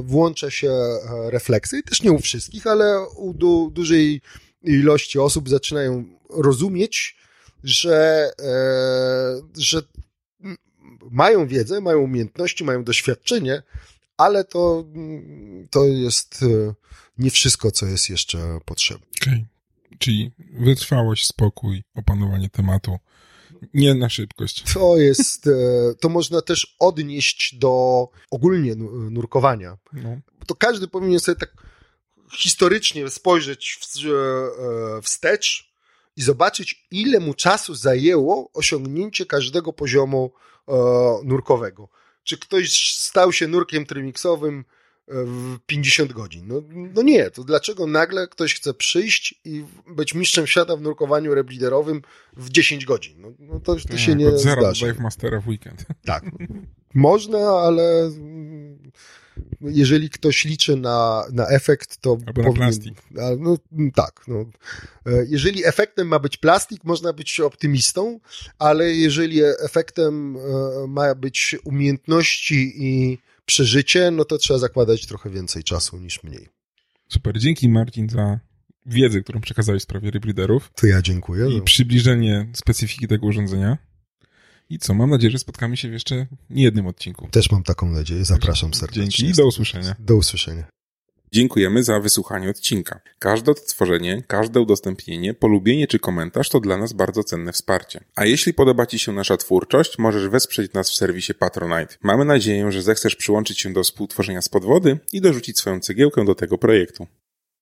włącza się e, refleksy. Też nie u wszystkich, ale u du, dużej ilości osób zaczynają rozumieć, że, e, że mają wiedzę, mają umiejętności, mają doświadczenie, ale to, mm, to jest e, nie wszystko, co jest jeszcze potrzebne. Okej. Czyli wytrwałość, spokój, opanowanie tematu. Nie na szybkość. To jest, e, to można też odnieść do ogólnie nu- nurkowania. No. To każdy powinien sobie tak historycznie spojrzeć w, e, wstecz i zobaczyć, ile mu czasu zajęło osiągnięcie każdego poziomu e, nurkowego. Czy ktoś stał się nurkiem trymiksowym w 50 godzin. No, no nie, to dlaczego nagle ktoś chce przyjść i być mistrzem świata w nurkowaniu rebliderowym w 10 godzin? No, no to, to się nie Od zera do zdarzy. Dive Mastera w weekend. Tak. Można, ale jeżeli ktoś liczy na, na efekt, to Albo na plastik. No, tak. No. E, Jeżeli efektem ma być plastik, można być optymistą, ale jeżeli efektem e, ma być umiejętności i przeżycie, no to trzeba zakładać trochę więcej czasu niż mniej. Super, dzięki Marcin za wiedzę, którą przekazałeś w sprawie rebriderów To ja dziękuję. i przybliżenie specyfiki tego urządzenia. I co, mam nadzieję, że spotkamy się w jeszcze niejednym odcinku. Też mam taką nadzieję. Zapraszam serdecznie. Dzięki i do usłyszenia. Do usłyszenia. Dziękujemy za wysłuchanie odcinka. Każde odtworzenie, każde udostępnienie, polubienie czy komentarz to dla nas bardzo cenne wsparcie. A jeśli podoba Ci się nasza twórczość, możesz wesprzeć nas w serwisie Patronite. Mamy nadzieję, że zechcesz przyłączyć się do współtworzenia z podwody i dorzucić swoją cegiełkę do tego projektu.